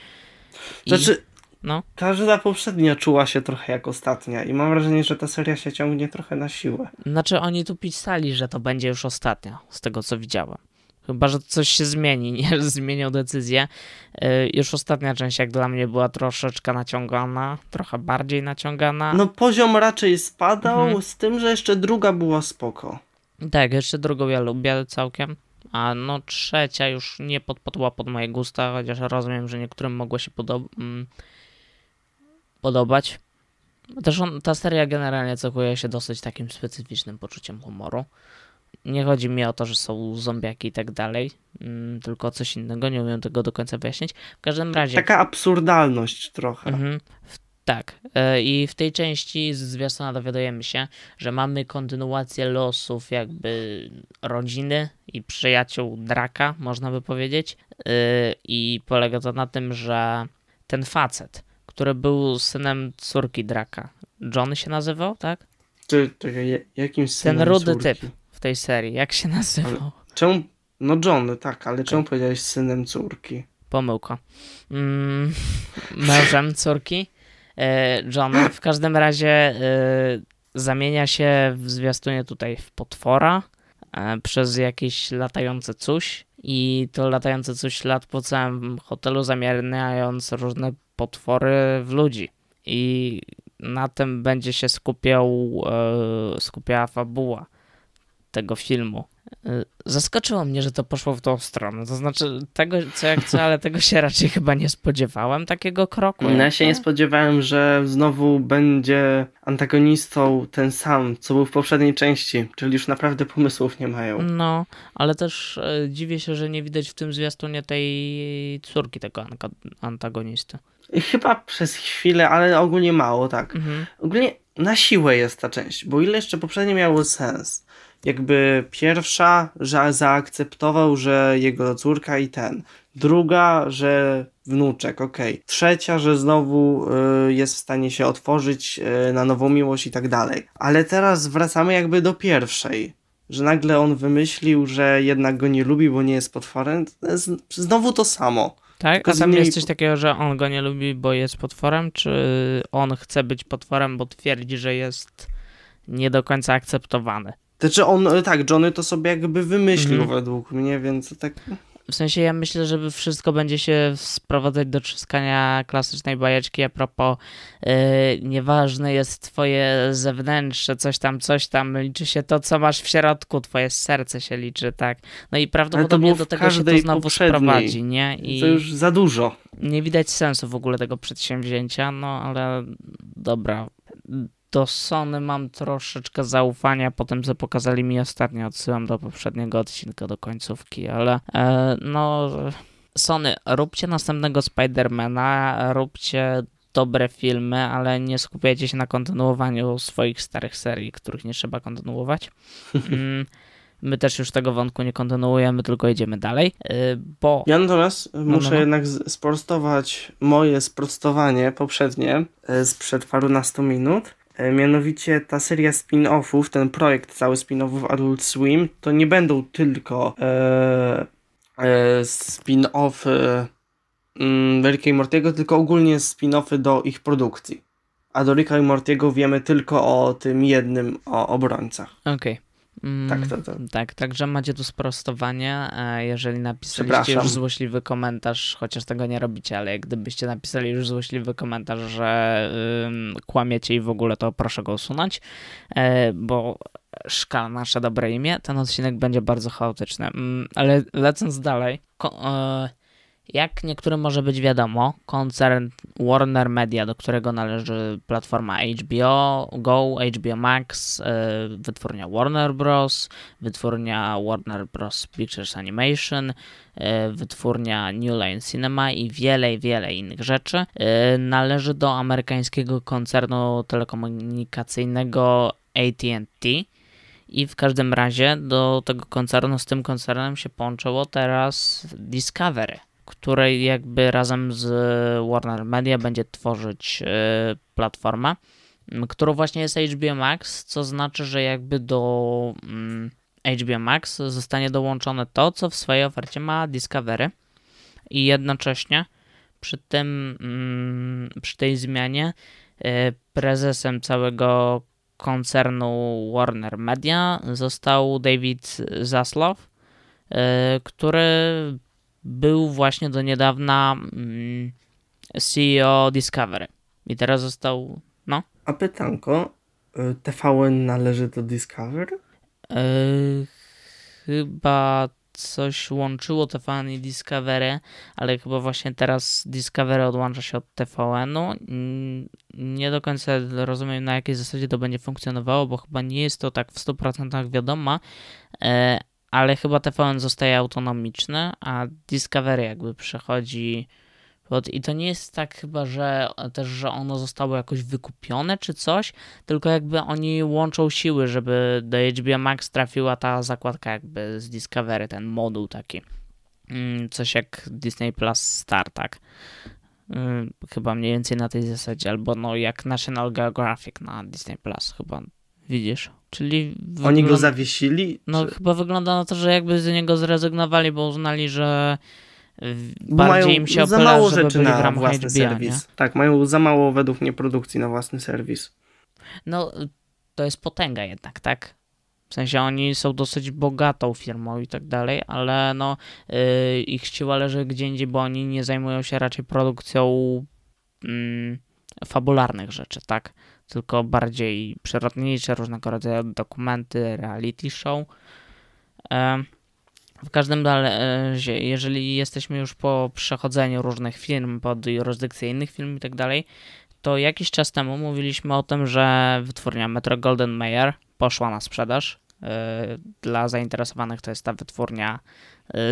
I... Znaczy, no. Każda poprzednia czuła się trochę jak ostatnia i mam wrażenie, że ta seria się ciągnie trochę na siłę. Znaczy oni tu pisali, że to będzie już ostatnia, z tego co widziałem. Chyba, że coś się zmieni, nie? Zmienią decyzję. Yy, już ostatnia część jak dla mnie była troszeczkę naciągana, trochę bardziej naciągana. No poziom raczej spadał, mhm. z tym, że jeszcze druga była spoko. Tak, jeszcze drugą ja lubię całkiem. A no trzecia już nie podpadła pod moje gusta, chociaż rozumiem, że niektórym mogło się podobać. Podobać. Też on, ta seria generalnie cechuje się dosyć takim specyficznym poczuciem humoru. Nie chodzi mi o to, że są zombiaki i tak dalej, mm, tylko coś innego, nie umiem tego do końca wyjaśnić. W każdym razie... Taka absurdalność trochę. Mhm, tak. E, I w tej części z zwiastuna dowiadujemy się, że mamy kontynuację losów jakby rodziny i przyjaciół Draka, można by powiedzieć. E, I polega to na tym, że ten facet, który był synem córki Draka. John się nazywał, tak? Czy, czekaj, jakim synem Ten rudy córki? typ w tej serii, jak się nazywał? Ale czemu? No John, tak, ale czemu powiedziałeś synem córki? Pomyłka. Mm, mężem córki e, John. W każdym razie e, zamienia się w zwiastunie tutaj w potwora e, przez jakieś latające coś i to latające coś lat po całym hotelu zamieniając różne potwory w ludzi. I na tym będzie się skupiał, e, skupiała fabuła tego filmu. E, zaskoczyło mnie, że to poszło w tą stronę. To znaczy, tego co jak co, ale tego się raczej chyba nie spodziewałem, takiego kroku. No ja się nie spodziewałem, że znowu będzie antagonistą ten sam, co był w poprzedniej części, czyli już naprawdę pomysłów nie mają. No, ale też e, dziwię się, że nie widać w tym zwiastunie tej córki tego antagonisty. Chyba przez chwilę, ale ogólnie mało, tak. Mhm. Ogólnie na siłę jest ta część, bo ile jeszcze poprzednie miało sens. Jakby pierwsza, że zaakceptował, że jego córka i ten. Druga, że wnuczek, okej. Trzecia, że znowu y, jest w stanie się otworzyć y, na nową miłość i tak dalej. Ale teraz wracamy jakby do pierwszej. Że nagle on wymyślił, że jednak go nie lubi, bo nie jest potworem. Znowu to samo. Tak? A tam jest coś takiego, że on go nie lubi, bo jest potworem, czy on chce być potworem, bo twierdzi, że jest nie do końca akceptowany? Znaczy on, y, tak, Johnny to sobie jakby wymyślił Mhm. według mnie, więc tak... W sensie ja myślę, że wszystko będzie się sprowadzać do trzaskania klasycznej bajeczki a propos yy, nieważne jest twoje zewnętrzne, coś tam, coś tam, liczy się to, co masz w środku, twoje serce się liczy, tak. No i prawdopodobnie do tego się to znowu sprowadzi, nie? I To już za dużo. nie widać sensu w ogóle tego przedsięwzięcia, no ale dobra. Do Sony mam troszeczkę zaufania po tym, co pokazali mi ostatnio. Odsyłam do poprzedniego odcinka, do końcówki, ale e, no. Sony, róbcie następnego Spidermana, róbcie dobre filmy, ale nie skupiajcie się na kontynuowaniu swoich starych serii, których nie trzeba kontynuować. Mm, My też już tego wątku nie kontynuujemy, tylko idziemy dalej, y, bo Ja natomiast muszę no, no. jednak sprostować moje sprostowanie poprzednie e, sprzed parunastu minut. E, Mianowicie ta seria spin-offów, ten projekt cały spin-offów Adult Swim, to nie będą tylko e, e, spin-offy mm, Ricka i Mortiego, tylko ogólnie spin-offy do ich produkcji. A do Ricka i Mortiego wiemy tylko o tym jednym, o obrońcach. Okej. Mm, Tak, to, to. Tak, także macie tu sprostowanie. e, Jeżeli napisaliście już złośliwy komentarz, chociaż tego nie robicie, ale gdybyście napisali już złośliwy komentarz, że kłamiecie i w ogóle, to proszę go usunąć, e, bo szkala nasze dobre imię, ten odcinek będzie bardzo chaotyczny. Mm, Ale lecąc dalej, ko- e, jak niektórym może być wiadomo, koncern Warner Media, do którego należy platforma HBO Go, HBO Max, e, wytwórnia Warner Bros., wytwórnia Warner Bros. Pictures Animation, e, wytwórnia New Line Cinema i wiele, wiele innych rzeczy, e, należy do amerykańskiego koncernu telekomunikacyjnego AT&T. I w każdym razie do tego koncernu, z tym koncernem się połączyło teraz Discovery, której jakby razem z Warner Media będzie tworzyć e, platformę, którą właśnie jest HBO Max, co znaczy, że jakby do mm, HBO Max zostanie dołączone to, co w swojej ofercie ma Discovery. I jednocześnie przy tym, mm, przy tej zmianie e, prezesem całego koncernu Warner Media został David Zaslav, e, który był właśnie do niedawna mm, CEO Discovery. I teraz został, no, A pytanko, y, TVN należy do Discovery? e, chyba coś łączyło TVN i Discovery, ale chyba właśnie teraz Discovery odłącza się od TVN-u. Nie do końca rozumiem, na jakiej zasadzie to będzie funkcjonowało, bo chyba nie jest to tak w 100% wiadoma, e, ale chyba TVN zostaje autonomiczny, a Discovery jakby przechodzi pod... I to nie jest tak chyba, że też, że ono zostało jakoś wykupione czy coś, tylko jakby oni łączą siły, żeby do HBO Max trafiła ta zakładka jakby z Discovery, ten moduł taki. Mm, Coś jak Disney Plus Star, tak? Ym, Chyba mniej więcej na tej zasadzie, albo no jak National Geographic na Disney Plus chyba, widzisz? Czyli Oni go zawiesili? no Czy- chyba wygląda na to, że jakby z niego zrezygnowali, bo uznali, że Bo bardziej im się za opyla, mało żeby rzeczy na własny HBO, serwis. Tak, mają za mało według mnie produkcji na własny serwis. nie? No to jest potęga jednak, tak? W sensie oni są dosyć bogatą firmą i tak dalej, ale no yy, ich siła leży gdzie indziej, bo oni nie zajmują się raczej produkcją mm, fabularnych rzeczy, tak? Tylko bardziej przyrodnicze, różnego rodzaju dokumenty, reality show. Em, W każdym razie, jeżeli jesteśmy już po przechodzeniu różnych firm pod jurysdykcję innych firm i tak dalej, to jakiś czas temu mówiliśmy o tym, że wytwórnia Metro Golden Mayer poszła na sprzedaż. Yy, dla zainteresowanych to jest ta wytwórnia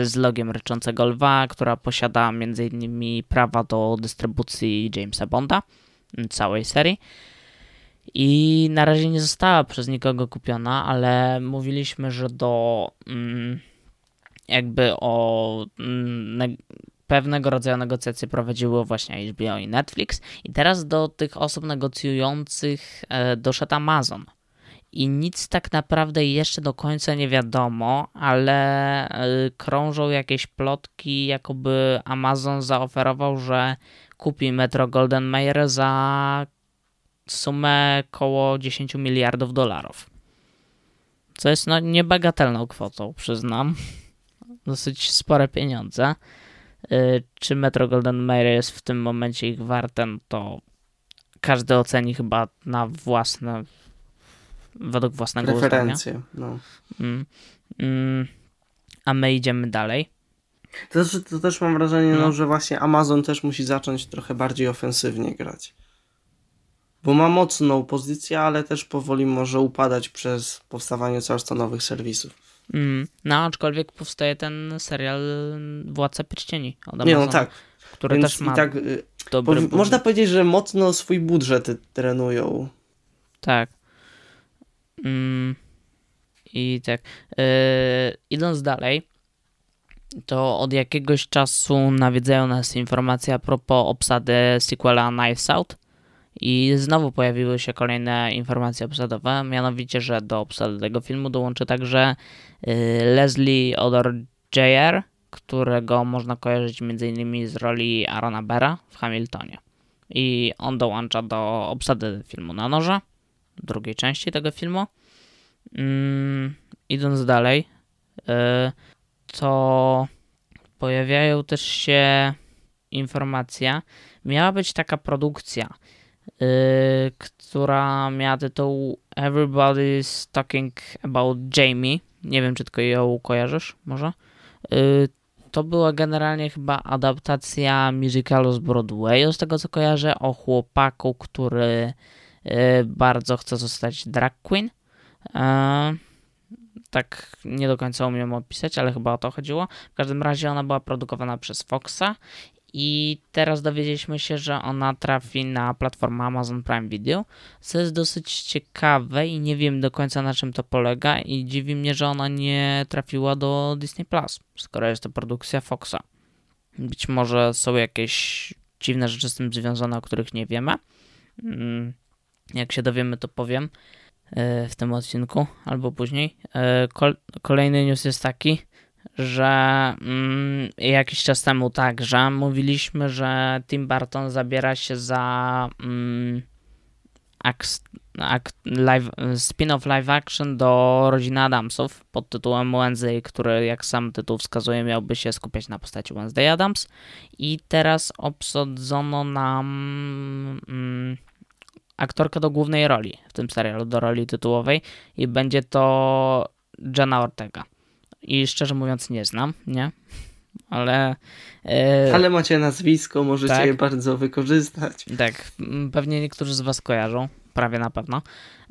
z logiem ryczącego lwa, która posiada m.in. prawa do dystrybucji Jamesa Bonda, całej serii. I na razie nie została przez nikogo kupiona, ale mówiliśmy, że do mm, jakby o mm, pewnego rodzaju negocjacje prowadziło właśnie HBO i Netflix. I teraz do tych osób negocjujących e, doszedł Amazon. I nic tak naprawdę jeszcze do końca nie wiadomo, ale e, krążą jakieś plotki, jakoby Amazon zaoferował, że kupi Metro Golden Mayer za sumę około 10 miliardów dolarów. Co jest no niebagatelną kwotą, przyznam. Dosyć spore pieniądze. Y, czy Metro Golden Mayer jest w tym momencie ich warte, no to każdy oceni chyba na własne, według własnego Preferencje, no. Mm, mm, a my idziemy dalej. To też, to też mam wrażenie, no. no. że właśnie Amazon też musi zacząć trochę bardziej ofensywnie grać. Bo ma mocną pozycję, ale też powoli może upadać przez powstawanie coraz to nowych serwisów. Mm, no, aczkolwiek powstaje ten serial Władca Pierścieni od Amazona, Nie, no tak. Który Więc też ma tak, y, dobry Można powiedzieć, że mocno swój budżet trenują. Tak. Mm, I tak. Yy, idąc dalej, to od jakiegoś czasu nawiedzają nas informacje a propos obsady sequela Knives Out. I znowu pojawiły się kolejne informacje obsadowe, mianowicie, że do obsady tego filmu dołączy także y, Leslie Odor Jr., którego można kojarzyć m.in. z roli Arona Bera w Hamiltonie. I on dołącza do obsady filmu na noże, drugiej części tego filmu. Mm, idąc dalej, y, to pojawiają też się informacja, miała być taka produkcja która miała tytuł Everybody's Talking About Jamie. Nie wiem, czy tylko ją kojarzysz, może? Y, to była generalnie chyba adaptacja musicalu z Broadwayu, z tego co kojarzę, o chłopaku, który y, bardzo chce zostać drag queen. Tak nie do końca umiem opisać, ale chyba o to chodziło. W każdym razie ona była produkowana przez Foxa i teraz dowiedzieliśmy się, że ona trafi na platformę Amazon Prime Video, co jest dosyć ciekawe i nie wiem do końca na czym to polega i dziwi mnie, że ona nie trafiła do Disney Plus, skoro jest to produkcja Foxa. Być może są jakieś dziwne rzeczy z tym związane, o których nie wiemy. Mm, jak się dowiemy, to powiem e, w tym odcinku albo później. E, kolejny news jest taki, że mm, jakiś czas temu także mówiliśmy, że Tim Burton zabiera się za mm, spin-off live action do Rodziny Adamsów pod tytułem Wednesday, który jak sam tytuł wskazuje miałby się skupiać na postaci Wednesday Adams. I teraz obsadzono nam mm, aktorkę do głównej roli w tym serialu, do roli tytułowej i będzie to Jenna Ortega i szczerze mówiąc nie znam, nie? Ale. E, Ale macie nazwisko, możecie tak, je bardzo wykorzystać. Tak, pewnie niektórzy z Was kojarzą, prawie na pewno.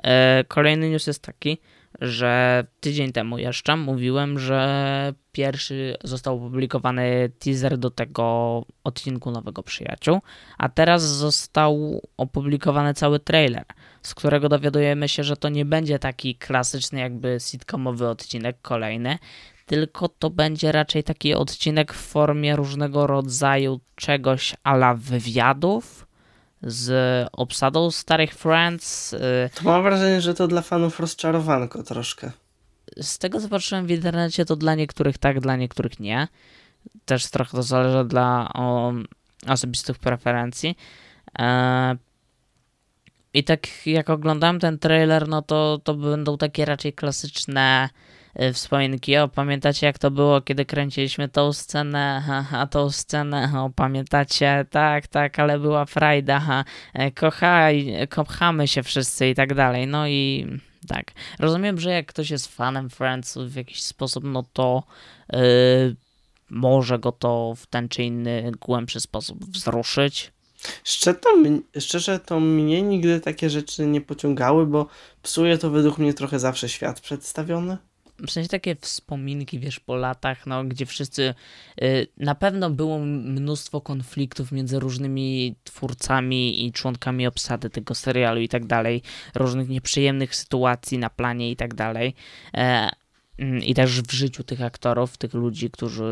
E, kolejny news jest taki, że tydzień temu jeszcze mówiłem, że pierwszy został opublikowany teaser do tego odcinku Nowego Przyjaciół, a teraz został opublikowany cały trailer, z którego dowiadujemy się, że to nie będzie taki klasyczny jakby sitcomowy odcinek kolejny, tylko to będzie raczej taki odcinek w formie różnego rodzaju czegoś ala wywiadów, z obsadą starych Friends. Y, to mam wrażenie, że to dla fanów rozczarowanko troszkę. Z tego co patrzyłem w internecie, to dla niektórych tak, dla niektórych nie. Też trochę to zależy dla o, osobistych preferencji. E, I tak jak oglądałem ten trailer, no to, to będą takie raczej klasyczne wspominki. O, pamiętacie jak to było, kiedy kręciliśmy tą scenę, a tą scenę, o, pamiętacie? Tak, tak, ale była frajda, ha, e, kochaj, kochamy się wszyscy i tak dalej. No i tak. Rozumiem, że jak ktoś jest fanem Friends w jakiś sposób, no to yy, może go to w ten czy inny głębszy sposób wzruszyć. Szczerze to, szczerze to mnie nigdy takie rzeczy nie pociągały, bo psuje to według mnie trochę zawsze świat przedstawiony. W sensie takie wspominki, wiesz, po latach, no, gdzie wszyscy. y, na pewno było mnóstwo konfliktów między różnymi twórcami i członkami obsady tego serialu i tak dalej, różnych nieprzyjemnych sytuacji na planie i tak dalej. E, mm, I też w życiu tych aktorów, tych ludzi, którzy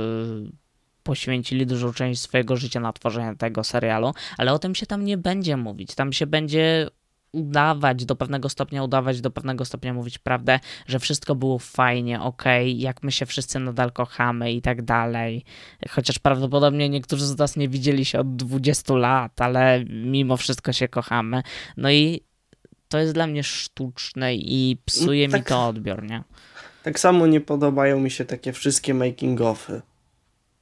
poświęcili dużą część swojego życia na tworzenie tego serialu, ale o tym się tam nie będzie mówić. Tam się będzie udawać do pewnego stopnia, udawać do pewnego stopnia mówić prawdę, że wszystko było fajnie, okej, jak my się wszyscy nadal kochamy i tak dalej. Chociaż prawdopodobnie niektórzy z nas nie widzieli się od 20 lat, ale mimo wszystko się kochamy. No i to jest dla mnie sztuczne i psuje mi Tak. to odbiór, nie? Tak samo nie podobają mi się takie wszystkie making-offy.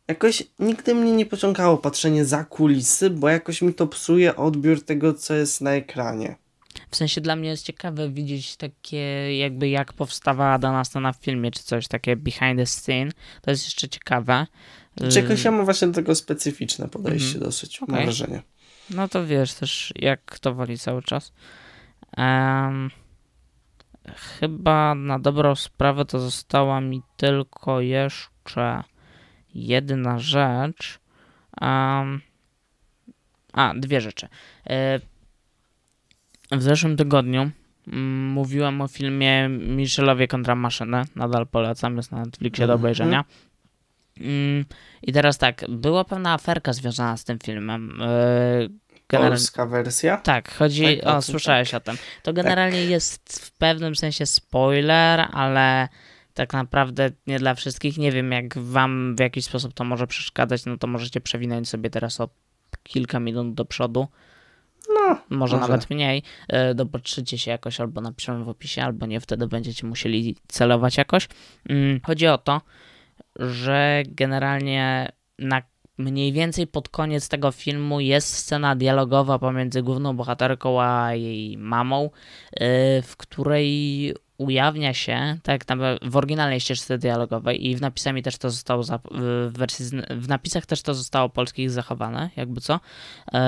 Jakoś nigdy mnie nie pociągało patrzenie za kulisy, bo jakoś mi to psuje odbiór tego, co jest na ekranie. W sensie dla mnie jest ciekawe widzieć takie jakby jak powstawała dana scena w filmie, czy coś takie behind the scene. To jest jeszcze ciekawe. Czegoś ja mam właśnie do tego specyficzne podejście dosyć, mam Mhm. Okej. wrażenie. No to wiesz też, jak kto woli cały czas. Em, chyba na dobrą sprawę to została mi tylko jeszcze jedna rzecz. Em, a, dwie rzeczy. W zeszłym tygodniu mm, mówiłem o filmie Michelowie kontra maszynę. Nadal polecam, jest na Netflixie do Mhm. obejrzenia. Mm, I teraz tak, była pewna aferka związana z tym filmem. E, generalnie- Polska wersja? tak, chodzi. Tak, o tym, słyszałeś o tym. To generalnie jest w pewnym sensie spoiler, ale tak naprawdę nie dla wszystkich. Nie wiem, jak wam w jakiś sposób to może przeszkadzać, no to możecie przewinąć sobie teraz o kilka minut do przodu. No, Może, Może. nawet mniej. E, Dopatrzycie się jakoś, albo napiszemy w opisie, albo nie, wtedy będziecie musieli celować jakoś. Mm, Chodzi o to, że generalnie na mniej więcej pod koniec tego filmu jest scena dialogowa pomiędzy główną bohaterką a jej mamą, yy, w której ujawnia się, tak w oryginalnej ścieżce dialogowej i w napisami też to zostało, w, wersji, w napisach też to zostało polskich zachowane, jakby co. Yy,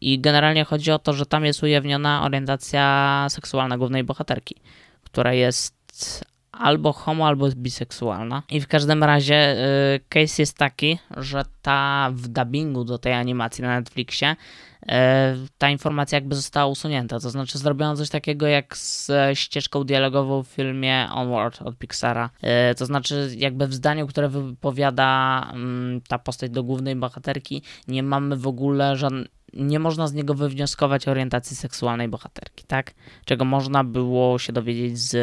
I generalnie chodzi o to, że tam jest ujawniona orientacja seksualna głównej bohaterki, która jest albo homo, albo biseksualna. I w każdym razie y, case jest taki, że ta w dubbingu do tej animacji na Netflixie ta informacja jakby została usunięta. To znaczy zrobiono coś takiego jak z e, ścieżką dialogową w filmie Onward od Pixara. Y, to znaczy jakby w zdaniu, które wypowiada mm, ta postać do głównej bohaterki, nie mamy w ogóle żadnych nie można z niego wywnioskować orientacji seksualnej bohaterki, tak? Czego można było się dowiedzieć z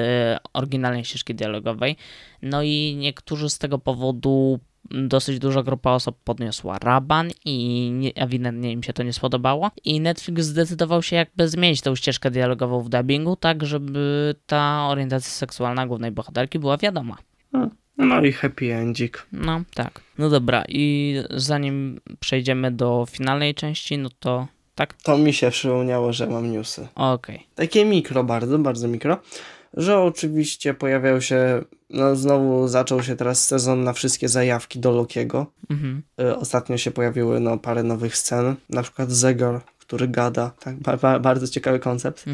oryginalnej ścieżki dialogowej. No i niektórzy z tego powodu dosyć duża grupa osób podniosła raban i nie, ewidentnie im się to nie spodobało. I Netflix zdecydował się jakby zmienić tą ścieżkę dialogową w dubbingu, tak żeby ta orientacja seksualna głównej bohaterki była wiadoma. no i happy endzik. No tak. No dobra, i zanim przejdziemy do finalnej części, no to tak? To mi się przypomniało, że mam newsy. Okej. Takie mikro, bardzo, bardzo mikro. Że oczywiście pojawiają się, no znowu zaczął się teraz sezon na wszystkie zajawki do Lokiego. Mhm. Y, Ostatnio się pojawiły no, parę nowych scen, na przykład Zegar, który gada. Tak, ba, ba, bardzo ciekawy koncept.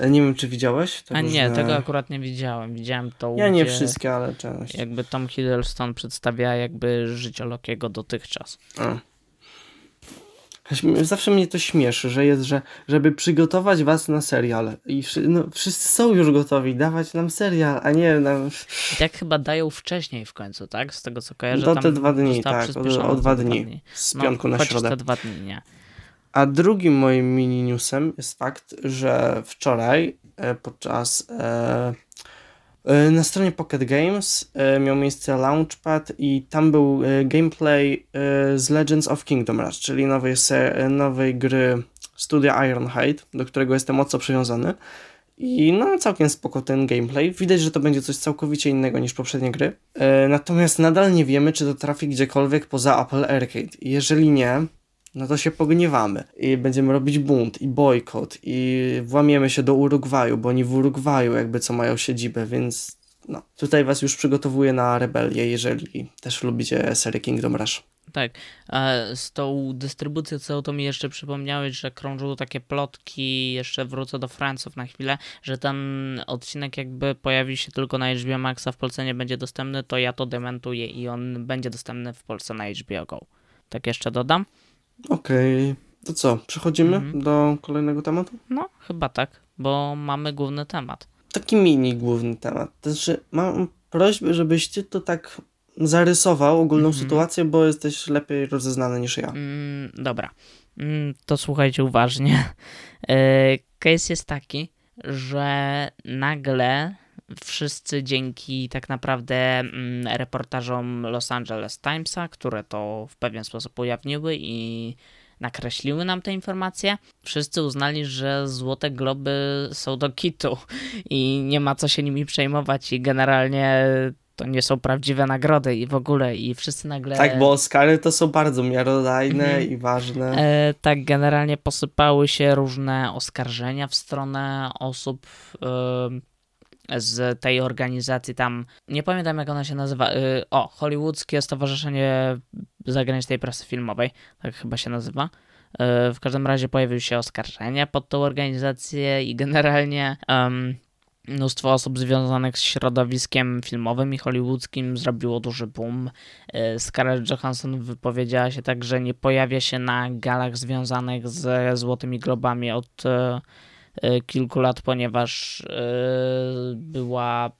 Y, Nie wiem, czy widziałeś? A nie, różne- tego akurat nie widziałem. Widziałem to, Ja nie wszystkie, ale część. jakby Tom Hiddleston przedstawia jakby życie Lokiego dotychczas. A. Zawsze mnie to śmieszy, że jest, że żeby przygotować was na serial i no, wszyscy są już gotowi dawać nam serial, a nie nam I tak chyba dają wcześniej w końcu, tak? Z tego co kojarzę. do tam te dwa dni, tak, o, o dwa te dni, z No, piątku na chociaż środę. te dwa dni, nie. A drugim moim mini newsem jest fakt, że wczoraj e, podczas e, na stronie Pocket Games e, miał miejsce Launchpad i tam był e, gameplay e, z Legends of Kingdom Rush, czyli nowej, e, nowej gry studia Ironhide, do którego jestem mocno przywiązany. I no, całkiem spoko ten gameplay. Widać, że to będzie coś całkowicie innego niż poprzednie gry. E, natomiast nadal nie wiemy, czy to trafi gdziekolwiek poza Apple Arcade. Jeżeli nie, no to się pogniewamy i będziemy robić bunt i bojkot i włamiemy się do Urugwaju, bo oni w Urugwaju jakby co mają siedzibę, więc no, tutaj was już przygotowuję na rebelię, jeżeli też lubicie serię Kingdom Rush. Tak, z tą dystrybucją co to mi jeszcze przypomniałeś, że krążą takie plotki, jeszcze wrócę do Franców na chwilę, że ten odcinek jakby pojawi się tylko na HBO Max, a w Polsce nie będzie dostępny, to ja to dementuję i on będzie dostępny w Polsce na HBO Go. Tak jeszcze dodam. Okej, to co, przechodzimy Mhm. do kolejnego tematu? No, chyba tak, bo mamy główny temat. Taki mini główny temat. Znaczy, mam prośbę, żebyś ty to tak zarysował ogólną Mhm. sytuację, bo jesteś lepiej rozeznany niż ja. Mm, dobra, mm, to słuchajcie uważnie. E, Case jest taki, że nagle wszyscy dzięki tak naprawdę mm, reportażom Los Angeles Timesa, które to w pewien sposób ujawniły i nakreśliły nam te informacje, wszyscy uznali, że Złote Globy są do kitu i nie ma co się nimi przejmować i generalnie to nie są prawdziwe nagrody i w ogóle i wszyscy nagle... Tak, bo Oscary to są bardzo miarodajne Mhm. i ważne. E, tak, generalnie posypały się różne oskarżenia w stronę osób e, z tej organizacji tam. Nie pamiętam jak ona się nazywa. E, o, Hollywoodzkie Stowarzyszenie Zagranicznej Prasy Filmowej, tak chyba się nazywa. E, w każdym razie pojawiły się oskarżenia pod tą organizację i generalnie em, mnóstwo osób związanych z środowiskiem filmowym i hollywoodzkim zrobiło duży boom. E, Scarlett Johansson wypowiedziała się tak, że nie pojawia się na galach związanych ze Złotymi Globami od kilku lat, ponieważ e, była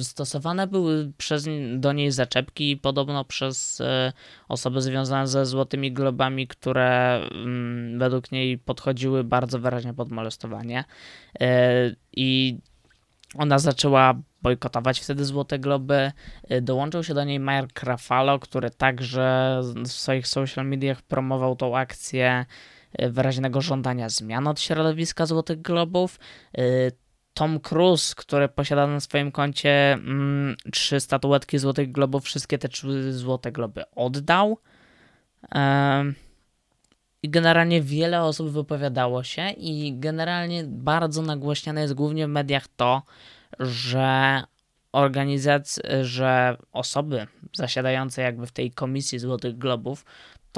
stosowane były przez do niej zaczepki podobno przez e, osoby związane ze Złotymi Globami, które mm, według niej podchodziły bardzo wyraźnie pod molestowanie E, i ona zaczęła bojkotować wtedy Złote Globy. Dołączył się do niej Mark Ruffalo, który także w swoich social mediach promował tą akcję wyraźnego żądania zmian od środowiska Złotych Globów. Y, Tom Cruise, który posiada na swoim koncie mm, trzy statuetki Złotych Globów, wszystkie te trzy Złote Globy oddał. I generalnie wiele osób wypowiadało się i generalnie bardzo nagłośniane jest głównie w mediach to, że organizacje, że osoby zasiadające jakby w tej komisji Złotych Globów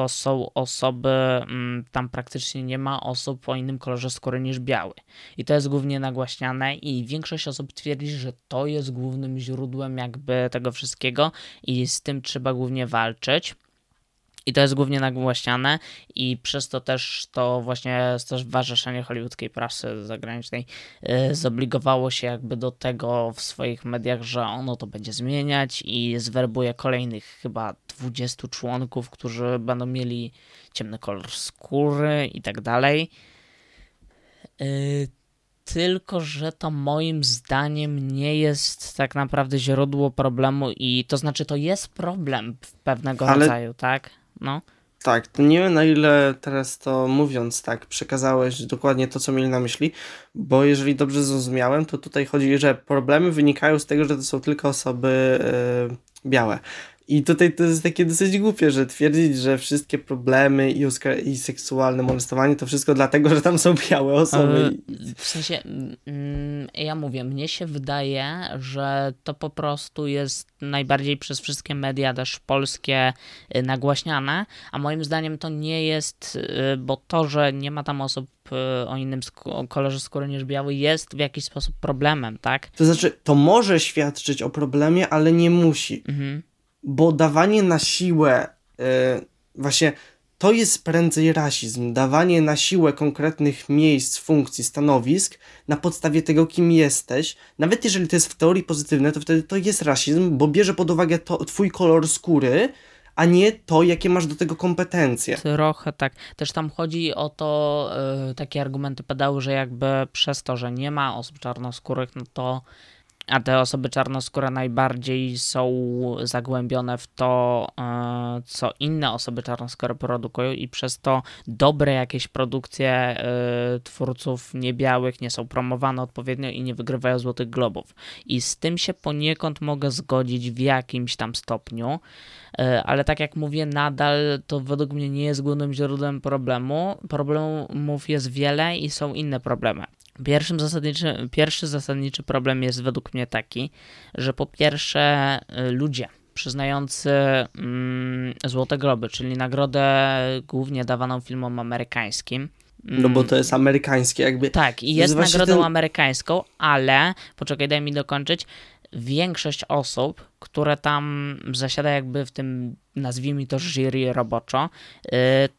to są osoby, mm, tam praktycznie nie ma osób o innym kolorze skóry niż biały. I to jest głównie nagłaśniane i większość osób twierdzi, że to jest głównym źródłem jakby tego wszystkiego i z tym trzeba głównie walczyć. I to jest głównie nagłaśniane i przez to też to właśnie Stowarzyszenie Hollywoodzkiej Prasy Zagranicznej y, zobligowało się jakby do tego w swoich mediach, że ono to będzie zmieniać i zwerbuje kolejnych chyba 20 członków, którzy będą mieli ciemny kolor skóry i tak dalej. Y, Tylko, że to moim zdaniem nie jest tak naprawdę źródło problemu i to znaczy to jest problem pewnego Ale- rodzaju, tak? No. Tak, to nie wiem na ile teraz to mówiąc tak przekazałeś dokładnie to, co mieli na myśli, bo jeżeli dobrze zrozumiałem, to tutaj chodzi, że problemy wynikają z tego, że to są tylko osoby e, białe. I tutaj to jest takie dosyć głupie, że twierdzić, że wszystkie problemy i, i seksualne molestowanie to wszystko dlatego, że tam są białe osoby. W sensie, mm, ja mówię, mnie się wydaje, że to po prostu jest najbardziej przez wszystkie media też polskie y, nagłaśniane, a moim zdaniem to nie jest, y, bo to, że nie ma tam osób y, o innym o kolorze skóry niż biały jest w jakiś sposób problemem, tak? To znaczy, to może świadczyć o problemie, ale nie musi. Mhm. Bo dawanie na siłę, e, właśnie to jest prędzej rasizm. Dawanie na siłę konkretnych miejsc, funkcji, stanowisk na podstawie tego, kim jesteś. Nawet jeżeli to jest w teorii pozytywne, to wtedy to jest rasizm, bo bierze pod uwagę to, twój kolor skóry, a nie to, jakie masz do tego kompetencje. Trochę tak. Też tam chodzi o to, y, takie argumenty padały, że jakby przez to, że nie ma osób czarnoskórych, no to a te osoby czarnoskóre najbardziej są zagłębione w to, e, co inne osoby czarnoskóre produkują i przez to dobre jakieś produkcje e, twórców niebiałych nie są promowane odpowiednio i nie wygrywają Złotych Globów. I z tym się poniekąd mogę zgodzić w jakimś tam stopniu, e, ale tak jak mówię, nadal to według mnie nie jest głównym źródłem problemu. Problemów jest wiele i są inne problemy. Pierwszym zasadniczy, pierwszy zasadniczy problem jest według mnie taki, że po pierwsze y, ludzie przyznający mm, Złote Globy, czyli nagrodę głównie dawaną filmom amerykańskim. No bo to jest amerykańskie jakby. Tak, i jest nagrodą ten- amerykańską, ale, poczekaj, daj mi dokończyć, większość osób, które tam zasiada jakby w tym, nazwijmy to jury roboczo, y,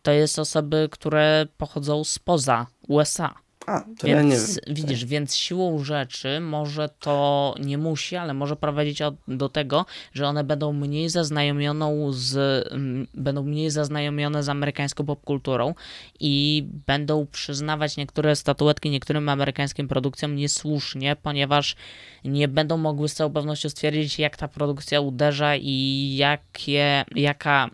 to jest osoby, które pochodzą spoza USA. A, to ja nie Więc wiem. widzisz, więc siłą rzeczy może to nie musi, ale może prowadzić do tego, że one będą mniej zaznajomioną z, mm, będą mniej zaznajomione z amerykańską popkulturą i będą przyznawać niektóre statuetki niektórym amerykańskim produkcjom niesłusznie, ponieważ nie będą mogły z całą pewnością stwierdzić, jak ta produkcja uderza i jakie, jaka,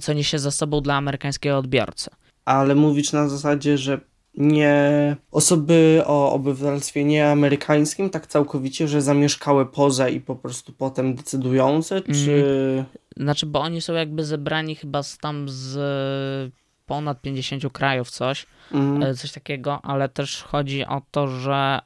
co niesie za sobą dla amerykańskiego odbiorcy. Ale mówisz na zasadzie, że nie osoby o obywatelstwie nieamerykańskim tak całkowicie, że zamieszkałe poza i po prostu potem decydujące, czy... Znaczy, bo oni są jakby zebrani chyba z tam z ponad 50 krajów coś, Mm, coś takiego, ale też chodzi o to, że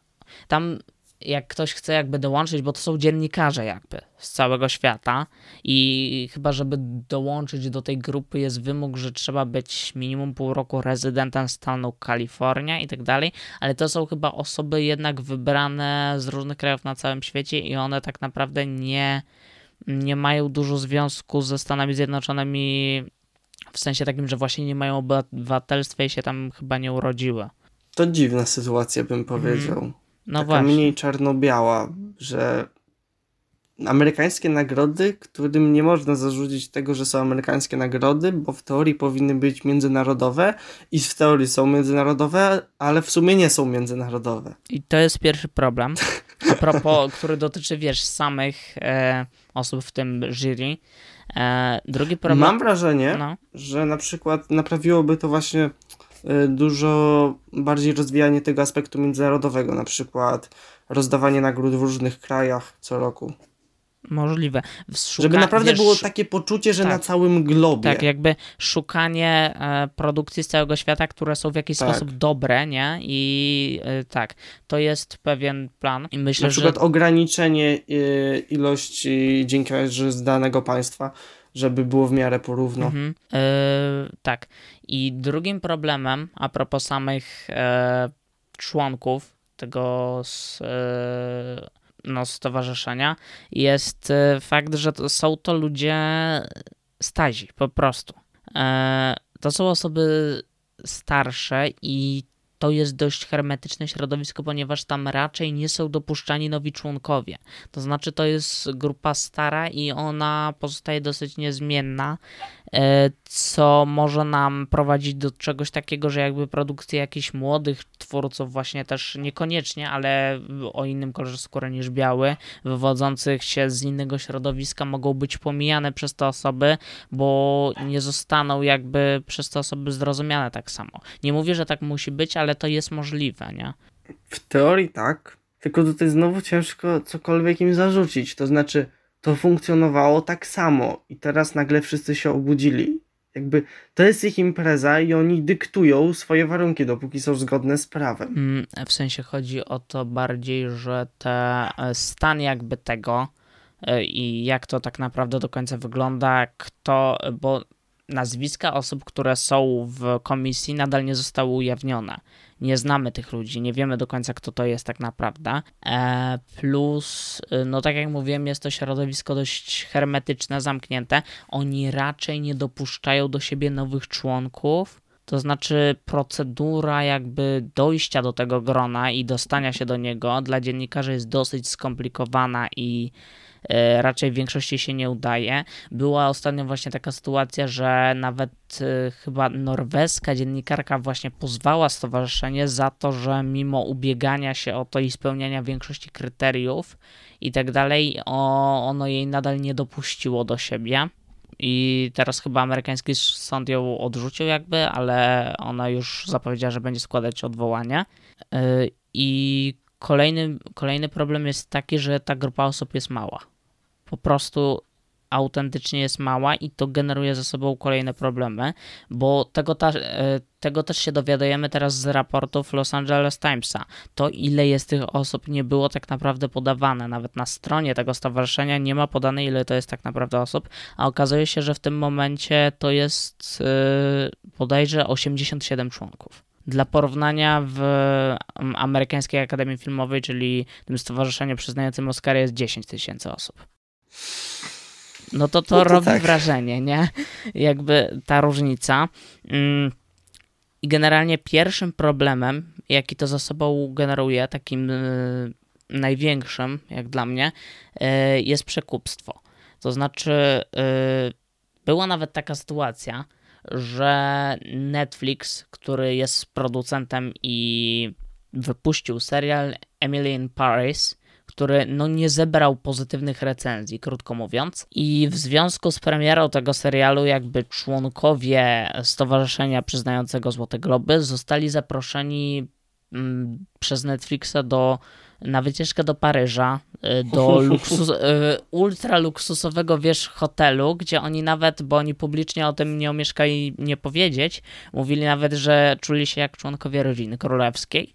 tam jak ktoś chce jakby dołączyć, bo to są dziennikarze jakby z całego świata i chyba żeby dołączyć do tej grupy jest wymóg, że trzeba być minimum pół roku rezydentem stanu Kalifornia i tak dalej, ale to są chyba osoby jednak wybrane z różnych krajów na całym świecie i one tak naprawdę nie nie mają dużo związku ze Stanami Zjednoczonymi w sensie takim, że właśnie nie mają obywatelstwa i się tam chyba nie urodziły. To dziwna sytuacja, bym powiedział. No Taka właśnie. mniej czarno-biała, że amerykańskie nagrody, którym nie można zarzucić tego, że są amerykańskie nagrody, bo w teorii powinny być międzynarodowe i w teorii są międzynarodowe, ale w sumie nie są międzynarodowe. I to jest pierwszy problem. A propos, który dotyczy, wiesz, samych e, osób w tym jury. E, drugi problem. Mam wrażenie, No, że na przykład naprawiłoby to właśnie dużo bardziej rozwijanie tego aspektu międzynarodowego, na przykład rozdawanie nagród w różnych krajach co roku. możliwe. Szuka, Żeby naprawdę wiesz, było takie poczucie, że tak. na całym globie. Tak, jakby szukanie e, produkcji z całego świata, które są w jakiś Tak. sposób dobre, nie? I e, tak, to jest pewien plan. I myślę, Na przykład że. ograniczenie y, ilości dziennikarzy z danego państwa, żeby było w miarę porówno. Mhm. E, tak. I drugim problemem, a propos samych e, członków tego s, e, no, stowarzyszenia, jest fakt, że to, są to ludzie stazi, po prostu. To są osoby starsze i to jest dość hermetyczne środowisko, ponieważ tam raczej nie są dopuszczani nowi członkowie. To znaczy, to jest grupa stara i ona pozostaje dosyć niezmienna, e, co może nam prowadzić do czegoś takiego, że jakby produkcje jakichś młodych twórców, właśnie też niekoniecznie, ale o innym kolorze skóry niż biały, wywodzących się z innego środowiska, mogą być pomijane przez te osoby, bo nie zostaną jakby przez te osoby zrozumiane tak samo. Nie mówię, że tak musi być, ale to jest możliwe, nie? W teorii tak, tylko tutaj znowu ciężko cokolwiek im zarzucić. To znaczy, to funkcjonowało tak samo i teraz nagle wszyscy się obudzili. Jakby to jest ich impreza i oni dyktują swoje warunki, dopóki są zgodne z prawem. Mm, W sensie chodzi o to bardziej, że te e, stan jakby tego e, i jak to tak naprawdę do końca wygląda, kto, bo nazwiska osób, które są w komisji nadal nie zostały ujawnione. Nie znamy tych ludzi, nie wiemy do końca, kto to jest tak naprawdę. E, plus, y, no tak jak mówiłem, jest to środowisko dość hermetyczne, zamknięte. Oni raczej nie dopuszczają do siebie nowych członków. To znaczy, procedura jakby dojścia do tego grona i dostania się do niego dla dziennikarzy jest dosyć skomplikowana i raczej w większości się nie udaje. Była ostatnio właśnie taka sytuacja, że nawet e, chyba norweska dziennikarka właśnie pozwała stowarzyszenie za to, że mimo ubiegania się o to i spełniania większości kryteriów i tak dalej, ono jej nadal nie dopuściło do siebie. I teraz chyba amerykański sąd ją odrzucił, jakby, ale ona już zapowiedziała, że będzie składać odwołanie. I Kolejny, kolejny problem jest taki, że ta grupa osób jest mała. Po prostu autentycznie jest mała i to generuje ze sobą kolejne problemy, bo tego, ta, e, tego też się dowiadujemy teraz z raportów Los Angeles Timesa. To, ile jest tych osób, nie było tak naprawdę podawane. Nawet na stronie tego stowarzyszenia nie ma podane, ile to jest tak naprawdę osób, a okazuje się, że w tym momencie to jest yy, bodajże 87 członków. Dla porównania w Amerykańskiej Akademii Filmowej, czyli tym stowarzyszeniu przyznającym Oscary jest 10 tysięcy osób. No to to, no to robi tak. wrażenie, nie? Jakby ta różnica. Mm, I generalnie pierwszym problemem, jaki to za sobą generuje, takim y, największym, jak dla mnie, y, jest przekupstwo. To znaczy, y, była nawet taka sytuacja, że Netflix, który jest producentem i wypuścił serial Emily in Paris, który no nie zebrał pozytywnych recenzji, krótko mówiąc. I w związku z premierą tego serialu, jakby członkowie stowarzyszenia przyznającego Złote Globy zostali zaproszeni mm, przez Netflixa do na wycieczkę do Paryża, y, do luksus, y, ultra luksusowego wiesz hotelu, gdzie oni nawet, bo oni publicznie o tym nie omieszkali nie powiedzieć, mówili nawet, że czuli się jak członkowie rodziny królewskiej.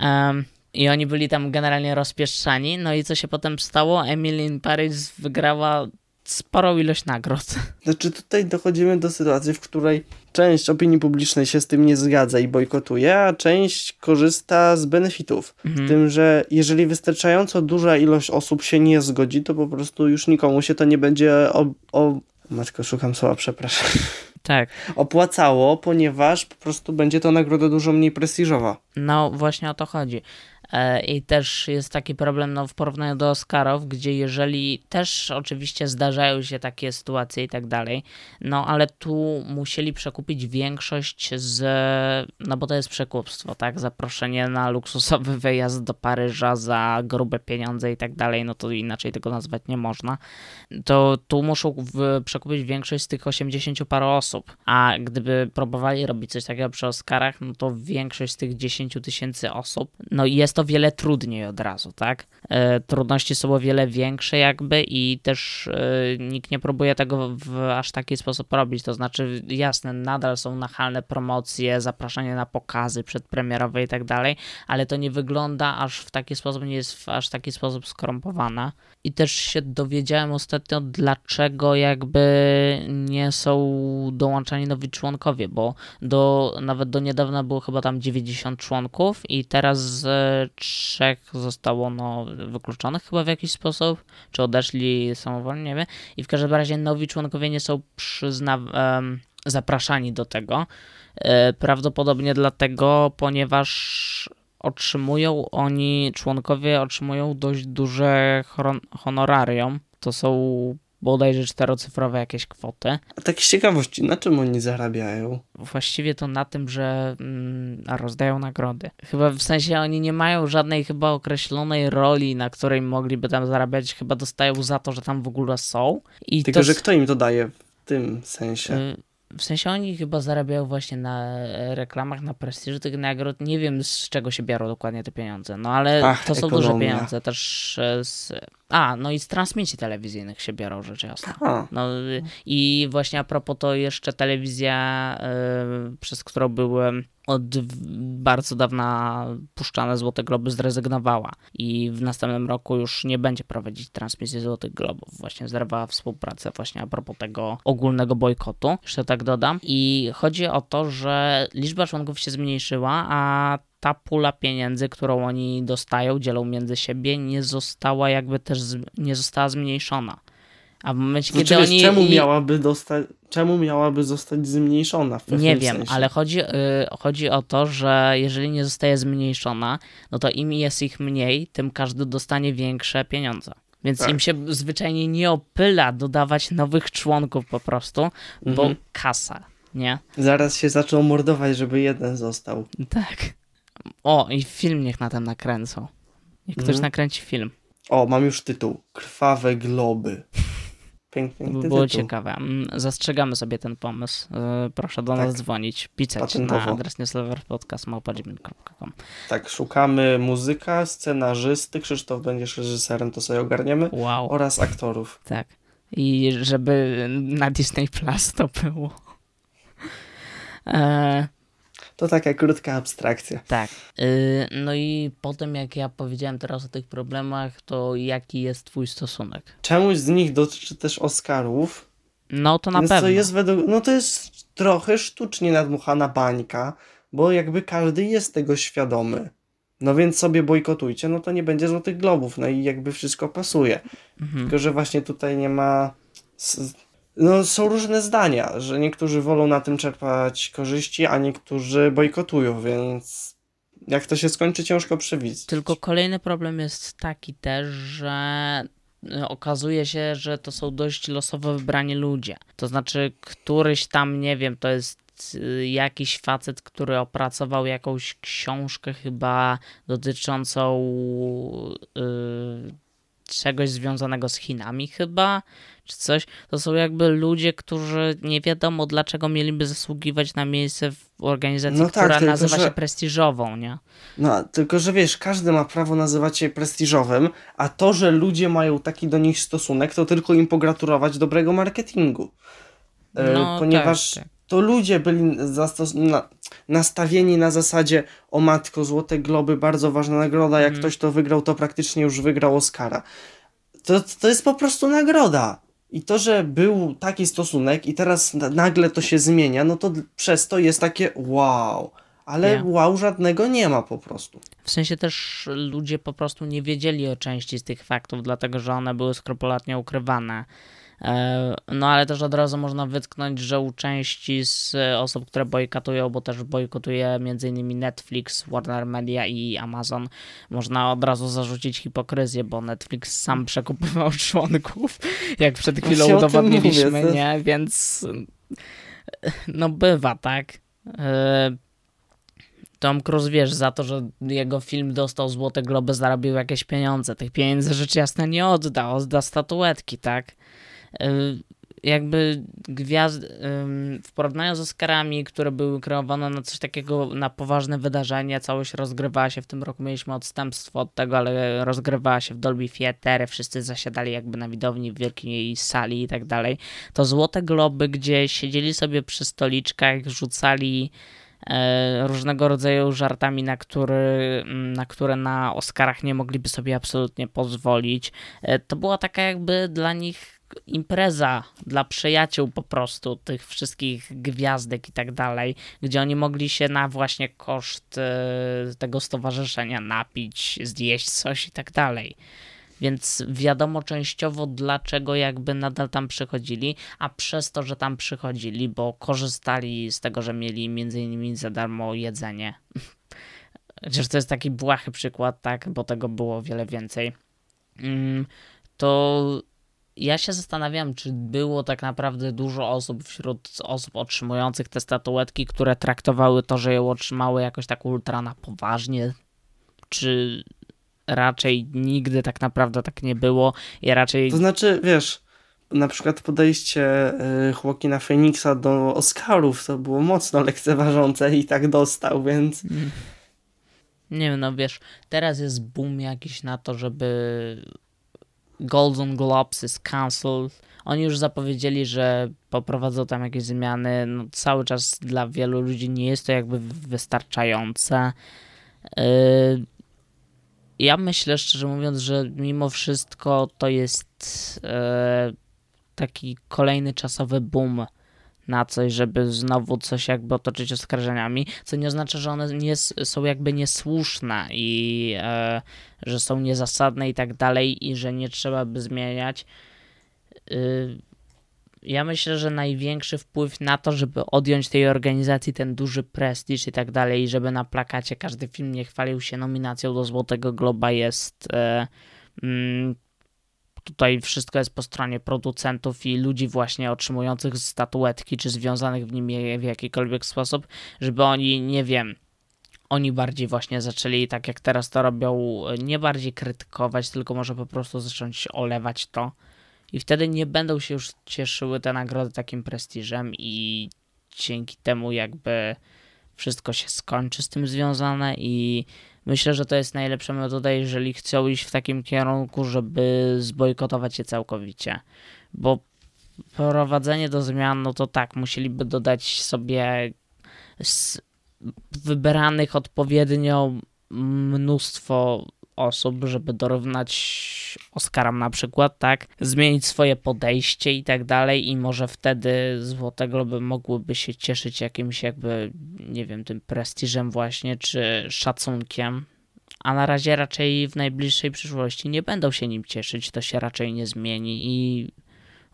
Um, i oni byli tam generalnie rozpieszczani. No i co się potem stało? Emily in Paris wygrała sporą ilość nagród. Znaczy tutaj dochodzimy do sytuacji, w której część opinii publicznej się z tym nie zgadza i bojkotuje, a część korzysta z benefitów. Mhm. Tym, że jeżeli wystarczająco duża ilość osób się nie zgodzi, to po prostu już nikomu się to nie będzie o... o... Matko, szukam słowa, przepraszam. Tak. Opłacało, ponieważ po prostu będzie to nagroda dużo mniej prestiżowa. No, właśnie o to chodzi. E, I też jest taki problem no, w porównaniu do Oscarów, gdzie jeżeli też oczywiście zdarzają się takie sytuacje i tak dalej, no ale tu musieli przekupić większość z, no bo to jest przekupstwo, tak? Zaproszenie na luksusowy wyjazd do Paryża za grube pieniądze i tak dalej, no to inaczej tego nazwać nie można. To tu muszą w, przekupić większość z tych 80 paru osób, a gdyby próbowali robić coś takiego przy Oscarach, no to większość z tych 10 tysięcy osób, no jest to wiele trudniej od razu, tak? E, trudności są o wiele większe jakby i też e, nikt nie próbuje tego w aż taki sposób robić, to znaczy jasne, nadal są nachalne promocje, zapraszanie na pokazy przedpremierowe i tak dalej, ale to nie wygląda aż w taki sposób, nie jest w aż taki sposób skorumpowana i też się dowiedziałem ostatnio, dlaczego jakby nie są dołączani nowi członkowie, bo do, nawet do niedawna było chyba tam 90 członków i teraz z trzech zostało no, wykluczonych chyba w jakiś sposób, czy odeszli samowolnie, nie wiem. I w każdym razie nowi członkowie nie są przyzna um, zapraszani do tego. E, prawdopodobnie dlatego, ponieważ otrzymują oni, członkowie otrzymują dość duże honorarium. To są bodajże czterocyfrowe jakieś kwoty. A tak z ciekawości, na czym oni zarabiają? Właściwie to na tym, że mm, rozdają nagrody. Chyba w sensie oni nie mają żadnej chyba określonej roli, na której mogliby tam zarabiać. Chyba dostają za to, że tam w ogóle są. I Tylko, to... że kto im to daje w tym sensie? W sensie oni chyba zarabiają właśnie na reklamach, na prestiżu tych nagród. Nie wiem z czego się biorą dokładnie te pieniądze, no ale Ach, to są ekonomia. duże pieniądze też z... A, no i z transmisji telewizyjnych się biorą rzecz jasna. No i właśnie a propos to jeszcze telewizja, y, przez którą byłem od bardzo dawna puszczane Złote Globy zrezygnowała i w następnym roku już nie będzie prowadzić transmisji Złotych Globów. Właśnie zerwała współpracę właśnie a propos tego ogólnego bojkotu, jeszcze tak dodam. I chodzi o to, że liczba członków się zmniejszyła, a ta pula pieniędzy, którą oni dostają, dzielą między siebie, nie została jakby też nie została zmniejszona. A w momencie, no kiedy oni... Czemu miałaby, dostać, czemu miałaby zostać zmniejszona? W nie wiem, sensie? ale chodzi, y, chodzi o to, że jeżeli nie zostaje zmniejszona, no to im jest ich mniej, tym każdy dostanie większe pieniądze. Więc Tak. im się zwyczajnie nie opyla dodawać nowych członków po prostu, bo Mhm. kasa, nie? Zaraz się zaczął mordować, żeby jeden został. Tak. O, i film niech na tym nakręcą. Niech ktoś Mhm. nakręci film. O, mam już tytuł. Krwawe globy. Piękny To by tytuł. było ciekawe. Mm, Zastrzegamy sobie ten pomysł. Yy, Proszę do nas Tak. dzwonić, pisać na Patentowo. adres newsleverpodcast.com. Tak, szukamy muzyka, scenarzysty, Krzysztof będziesz reżyserem, to sobie ogarniemy, Wow, oraz aktorów. tak. I żeby na Disney Plus to było. E, To taka krótka abstrakcja. tak. Yy, no i potem, jak ja powiedziałem teraz o tych problemach, to jaki jest Twój stosunek? Czemuś z nich dotyczy też Oscarów. No to na więc pewno. to jest według, no to jest trochę sztucznie nadmuchana bańka, bo jakby każdy jest tego świadomy. No więc sobie bojkotujcie, no to nie będzie Złotych Globów, no i jakby wszystko pasuje. Mhm. Tylko, że właśnie tutaj nie ma. No, są różne zdania, że niektórzy wolą na tym czerpać korzyści, a niektórzy bojkotują, więc jak to się skończy, ciężko przewidzieć. Tylko kolejny problem jest taki też, że y, okazuje się, że to są dość losowo wybrani ludzie. To znaczy, któryś tam, nie wiem, to jest y, jakiś facet, który opracował jakąś książkę chyba dotyczącą y, czegoś związanego z Chinami chyba, czy coś. To są jakby ludzie, którzy nie wiadomo dlaczego mieliby zasługiwać na miejsce w organizacji, No tak, która tylko nazywa że- się prestiżową, nie? No, tylko że wiesz, każdy ma prawo nazywać się prestiżowym, a to, że ludzie mają taki do nich stosunek, to tylko im pogratulować dobrego marketingu. E, No, ponieważ tak, tak. To ludzie byli na, nastawieni na zasadzie o matko, Złote Globy, bardzo ważna nagroda, jak Mhm. ktoś to wygrał, to praktycznie już wygrał Oscara. To, to jest po prostu nagroda. I to, że był taki stosunek i teraz na- nagle to się zmienia, no to przez to jest takie wow. Ale wow żadnego nie ma po prostu. W sensie też ludzie po prostu nie wiedzieli o części z tych faktów, dlatego że one były skrupulatnie ukrywane. E, No ale też od razu można wytknąć, że u części z osób, które bojkotują, bo też bojkotuje m.in. Netflix, Warner Media i Amazon, można od razu zarzucić hipokryzję, bo Netflix sam przekupywał członków, jak przed chwilą tym udowodniliśmy, mówię, nie? Więc no bywa, tak? E, Tom Cruise, wiesz, za to, że jego film dostał Złote Globy, zarobił jakieś pieniądze. Tych pieniędzy rzecz jasna nie odda, odda statuetki, tak? Jakby gwiazd w porównaniu z Oscarami, które były kreowane na coś takiego, na poważne wydarzenie, całość rozgrywała się w tym roku, mieliśmy odstępstwo od tego, ale rozgrywała się w Dolby Theatre, wszyscy zasiadali jakby na widowni w wielkiej sali i tak dalej. To Złote Globy, gdzie siedzieli sobie przy stoliczkach, rzucali e, różnego rodzaju żartami, na, który, na które na Oscarach nie mogliby sobie absolutnie pozwolić. E, To była taka jakby dla nich impreza dla przyjaciół po prostu tych wszystkich gwiazdek i tak dalej, gdzie oni mogli się na właśnie koszt e, tego stowarzyszenia napić, zjeść coś i tak dalej. Więc wiadomo częściowo dlaczego jakby nadal tam przychodzili, a przez to, że tam przychodzili, bo korzystali z tego, że mieli między innymi za darmo jedzenie. Chociaż to jest taki błahy przykład, tak, bo tego było wiele więcej. Mm, To ja się zastanawiam, czy było tak naprawdę dużo osób wśród osób otrzymujących te statuetki, które traktowały to, że ją otrzymały jakoś tak ultra na poważnie, czy raczej nigdy tak naprawdę tak nie było? I raczej To znaczy, wiesz, na przykład podejście y, Joaquina Phoenixa do Oscarów to było mocno lekceważące i tak dostał, więc nie wiem, no wiesz, teraz jest boom jakiś na to, żeby Golden Globes jest cancelled. Oni już zapowiedzieli, że poprowadzą tam jakieś zmiany. No, cały czas dla wielu ludzi nie jest to jakby wystarczające. Yy, ja myślę, szczerze mówiąc, że mimo wszystko to jest yy, taki kolejny czasowy boom na coś, żeby znowu coś jakby otoczyć oskarżeniami, co nie oznacza, że one nie, są jakby niesłuszne i e, że są niezasadne i tak dalej i że nie trzeba by zmieniać. Y, ja myślę, że największy wpływ na to, żeby odjąć tej organizacji ten duży prestiż i tak dalej, i żeby na plakacie każdy film nie chwalił się nominacją do Złotego Globa jest e, mm, tutaj wszystko jest po stronie producentów i ludzi właśnie otrzymujących statuetki, czy związanych w nim w jakikolwiek sposób, żeby oni, nie wiem, oni bardziej właśnie zaczęli, tak jak teraz to robią, nie bardziej krytykować, tylko może po prostu zacząć olewać to. I wtedy nie będą się już cieszyły te nagrody takim prestiżem i dzięki temu jakby wszystko się skończy z tym związane i myślę, że to jest najlepsza metoda, jeżeli chcą iść w takim kierunku, żeby zbojkotować je całkowicie. Bo prowadzenie do zmian, no to tak, musieliby dodać sobie wybranych odpowiednio mnóstwo osób, żeby dorównać Oscarom na przykład, tak? Zmienić swoje podejście i tak dalej i może wtedy Złote Globy mogłyby się cieszyć jakimś jakby, nie wiem, tym prestiżem właśnie, czy szacunkiem. A na razie raczej w najbliższej przyszłości nie będą się nim cieszyć, to się raczej nie zmieni i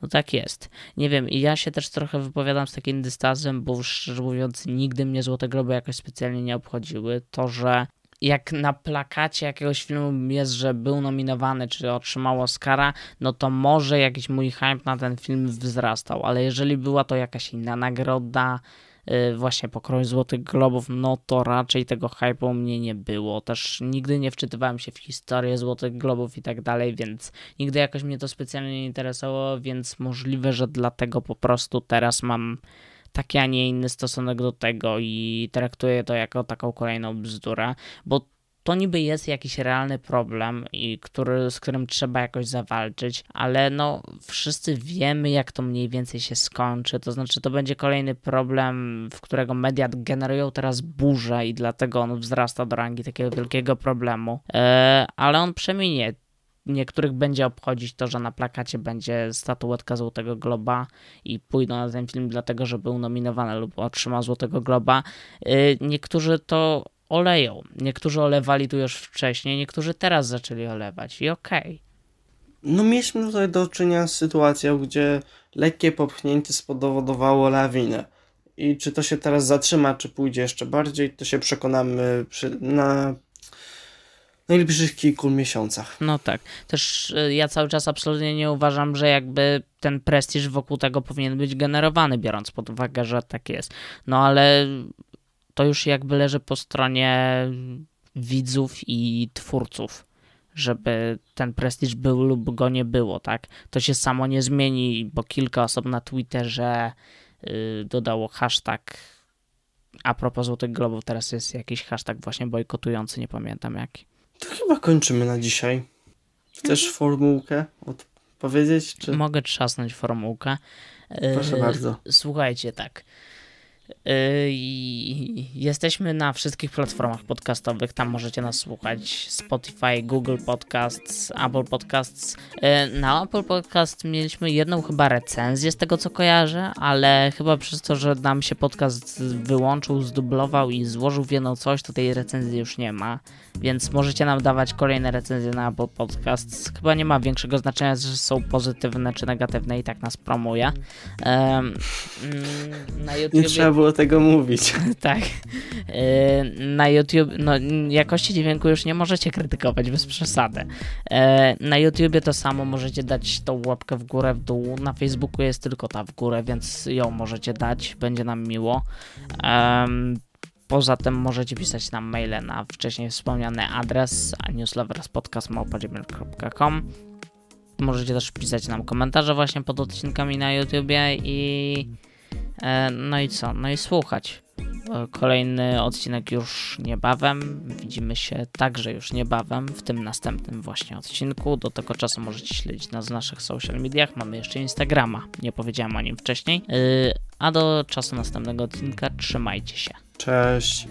no tak jest. Nie wiem, i ja się też trochę wypowiadam z takim dystansem, bo szczerze mówiąc, nigdy mnie Złote Globy jakoś specjalnie nie obchodziły. To, że jak na plakacie jakiegoś filmu jest, że był nominowany, czy otrzymał Oscara, no to może jakiś mój hype na ten film wzrastał, ale jeżeli była to jakaś inna nagroda, yy, właśnie pokroju Złotych Globów, no to raczej tego hype'u u mnie nie było. Też nigdy nie wczytywałem się w historię Złotych Globów i tak dalej, więc nigdy jakoś mnie to specjalnie nie interesowało, więc możliwe, że dlatego po prostu teraz mam taki, a nie inny stosunek do tego i traktuję to jako taką kolejną bzdurę, bo to niby jest jakiś realny problem, i który, z którym trzeba jakoś zawalczyć, ale no wszyscy wiemy, jak to mniej więcej się skończy. To znaczy, to będzie kolejny problem, w którego media generują teraz burzę i dlatego on wzrasta do rangi takiego wielkiego problemu. Eee, ale on przeminie niektórych będzie obchodzić to, że na plakacie będzie statuetka Złotego Globa i pójdą na ten film dlatego, że był nominowany lub otrzymał Złotego Globa. Y, niektórzy to oleją. Niektórzy olewali tu już wcześniej, niektórzy teraz zaczęli olewać i okej. Okay. No mieliśmy tutaj do czynienia z sytuacją, gdzie lekkie popchnięcie spowodowało lawinę. I czy to się teraz zatrzyma, czy pójdzie jeszcze bardziej, to się przekonamy przy, na najbliższych kilku miesiącach. No tak. Też y, ja cały czas absolutnie nie uważam, że jakby ten prestiż wokół tego powinien być generowany, biorąc pod uwagę, że tak jest. No ale to już jakby leży po stronie widzów i twórców, żeby ten prestiż był lub go nie było, tak? To się samo nie zmieni, bo kilka osób na Twitterze yy, dodało hashtag a propos Złotych Globów, teraz jest jakiś hashtag właśnie bojkotujący, nie pamiętam jaki. To chyba kończymy na dzisiaj. Chcesz mhm. formułkę odpowiedzieć? Czy... Mogę trzasnąć formułkę. Proszę bardzo. Słuchajcie, tak. Yy, jesteśmy na wszystkich platformach podcastowych, tam możecie nas słuchać. Spotify, Google Podcasts, Apple Podcasts. Yy, na Apple Podcast mieliśmy jedną chyba recenzję z tego co kojarzę, ale chyba przez to, że nam się podcast wyłączył, zdublował i złożył w jedno coś, to tej recenzji już nie ma. Więc możecie nam dawać kolejne recenzje na Apple Podcasts. Chyba nie ma większego znaczenia, że są pozytywne czy negatywne i tak nas promuje. na YouTube... Nie trzeba było tego mówić. tak. Na YouTube, no jakości dźwięku już nie możecie krytykować bez przesady. Na YouTubie to samo możecie dać tą łapkę w górę, w dół. Na Facebooku jest tylko ta w górę, więc ją możecie dać, będzie nam miło. Poza tym możecie pisać nam maile na wcześniej wspomniany adres newsloverspodcast.com Możecie też pisać nam komentarze właśnie pod odcinkami na YouTubie i e, no i co? No i słuchać. E, kolejny odcinek już niebawem. Widzimy się także już niebawem w tym następnym właśnie odcinku. Do tego czasu możecie śledzić nas w naszych social mediach. Mamy jeszcze Instagrama. Nie powiedziałem o nim wcześniej. E, a do czasu następnego odcinka trzymajcie się. Cześć.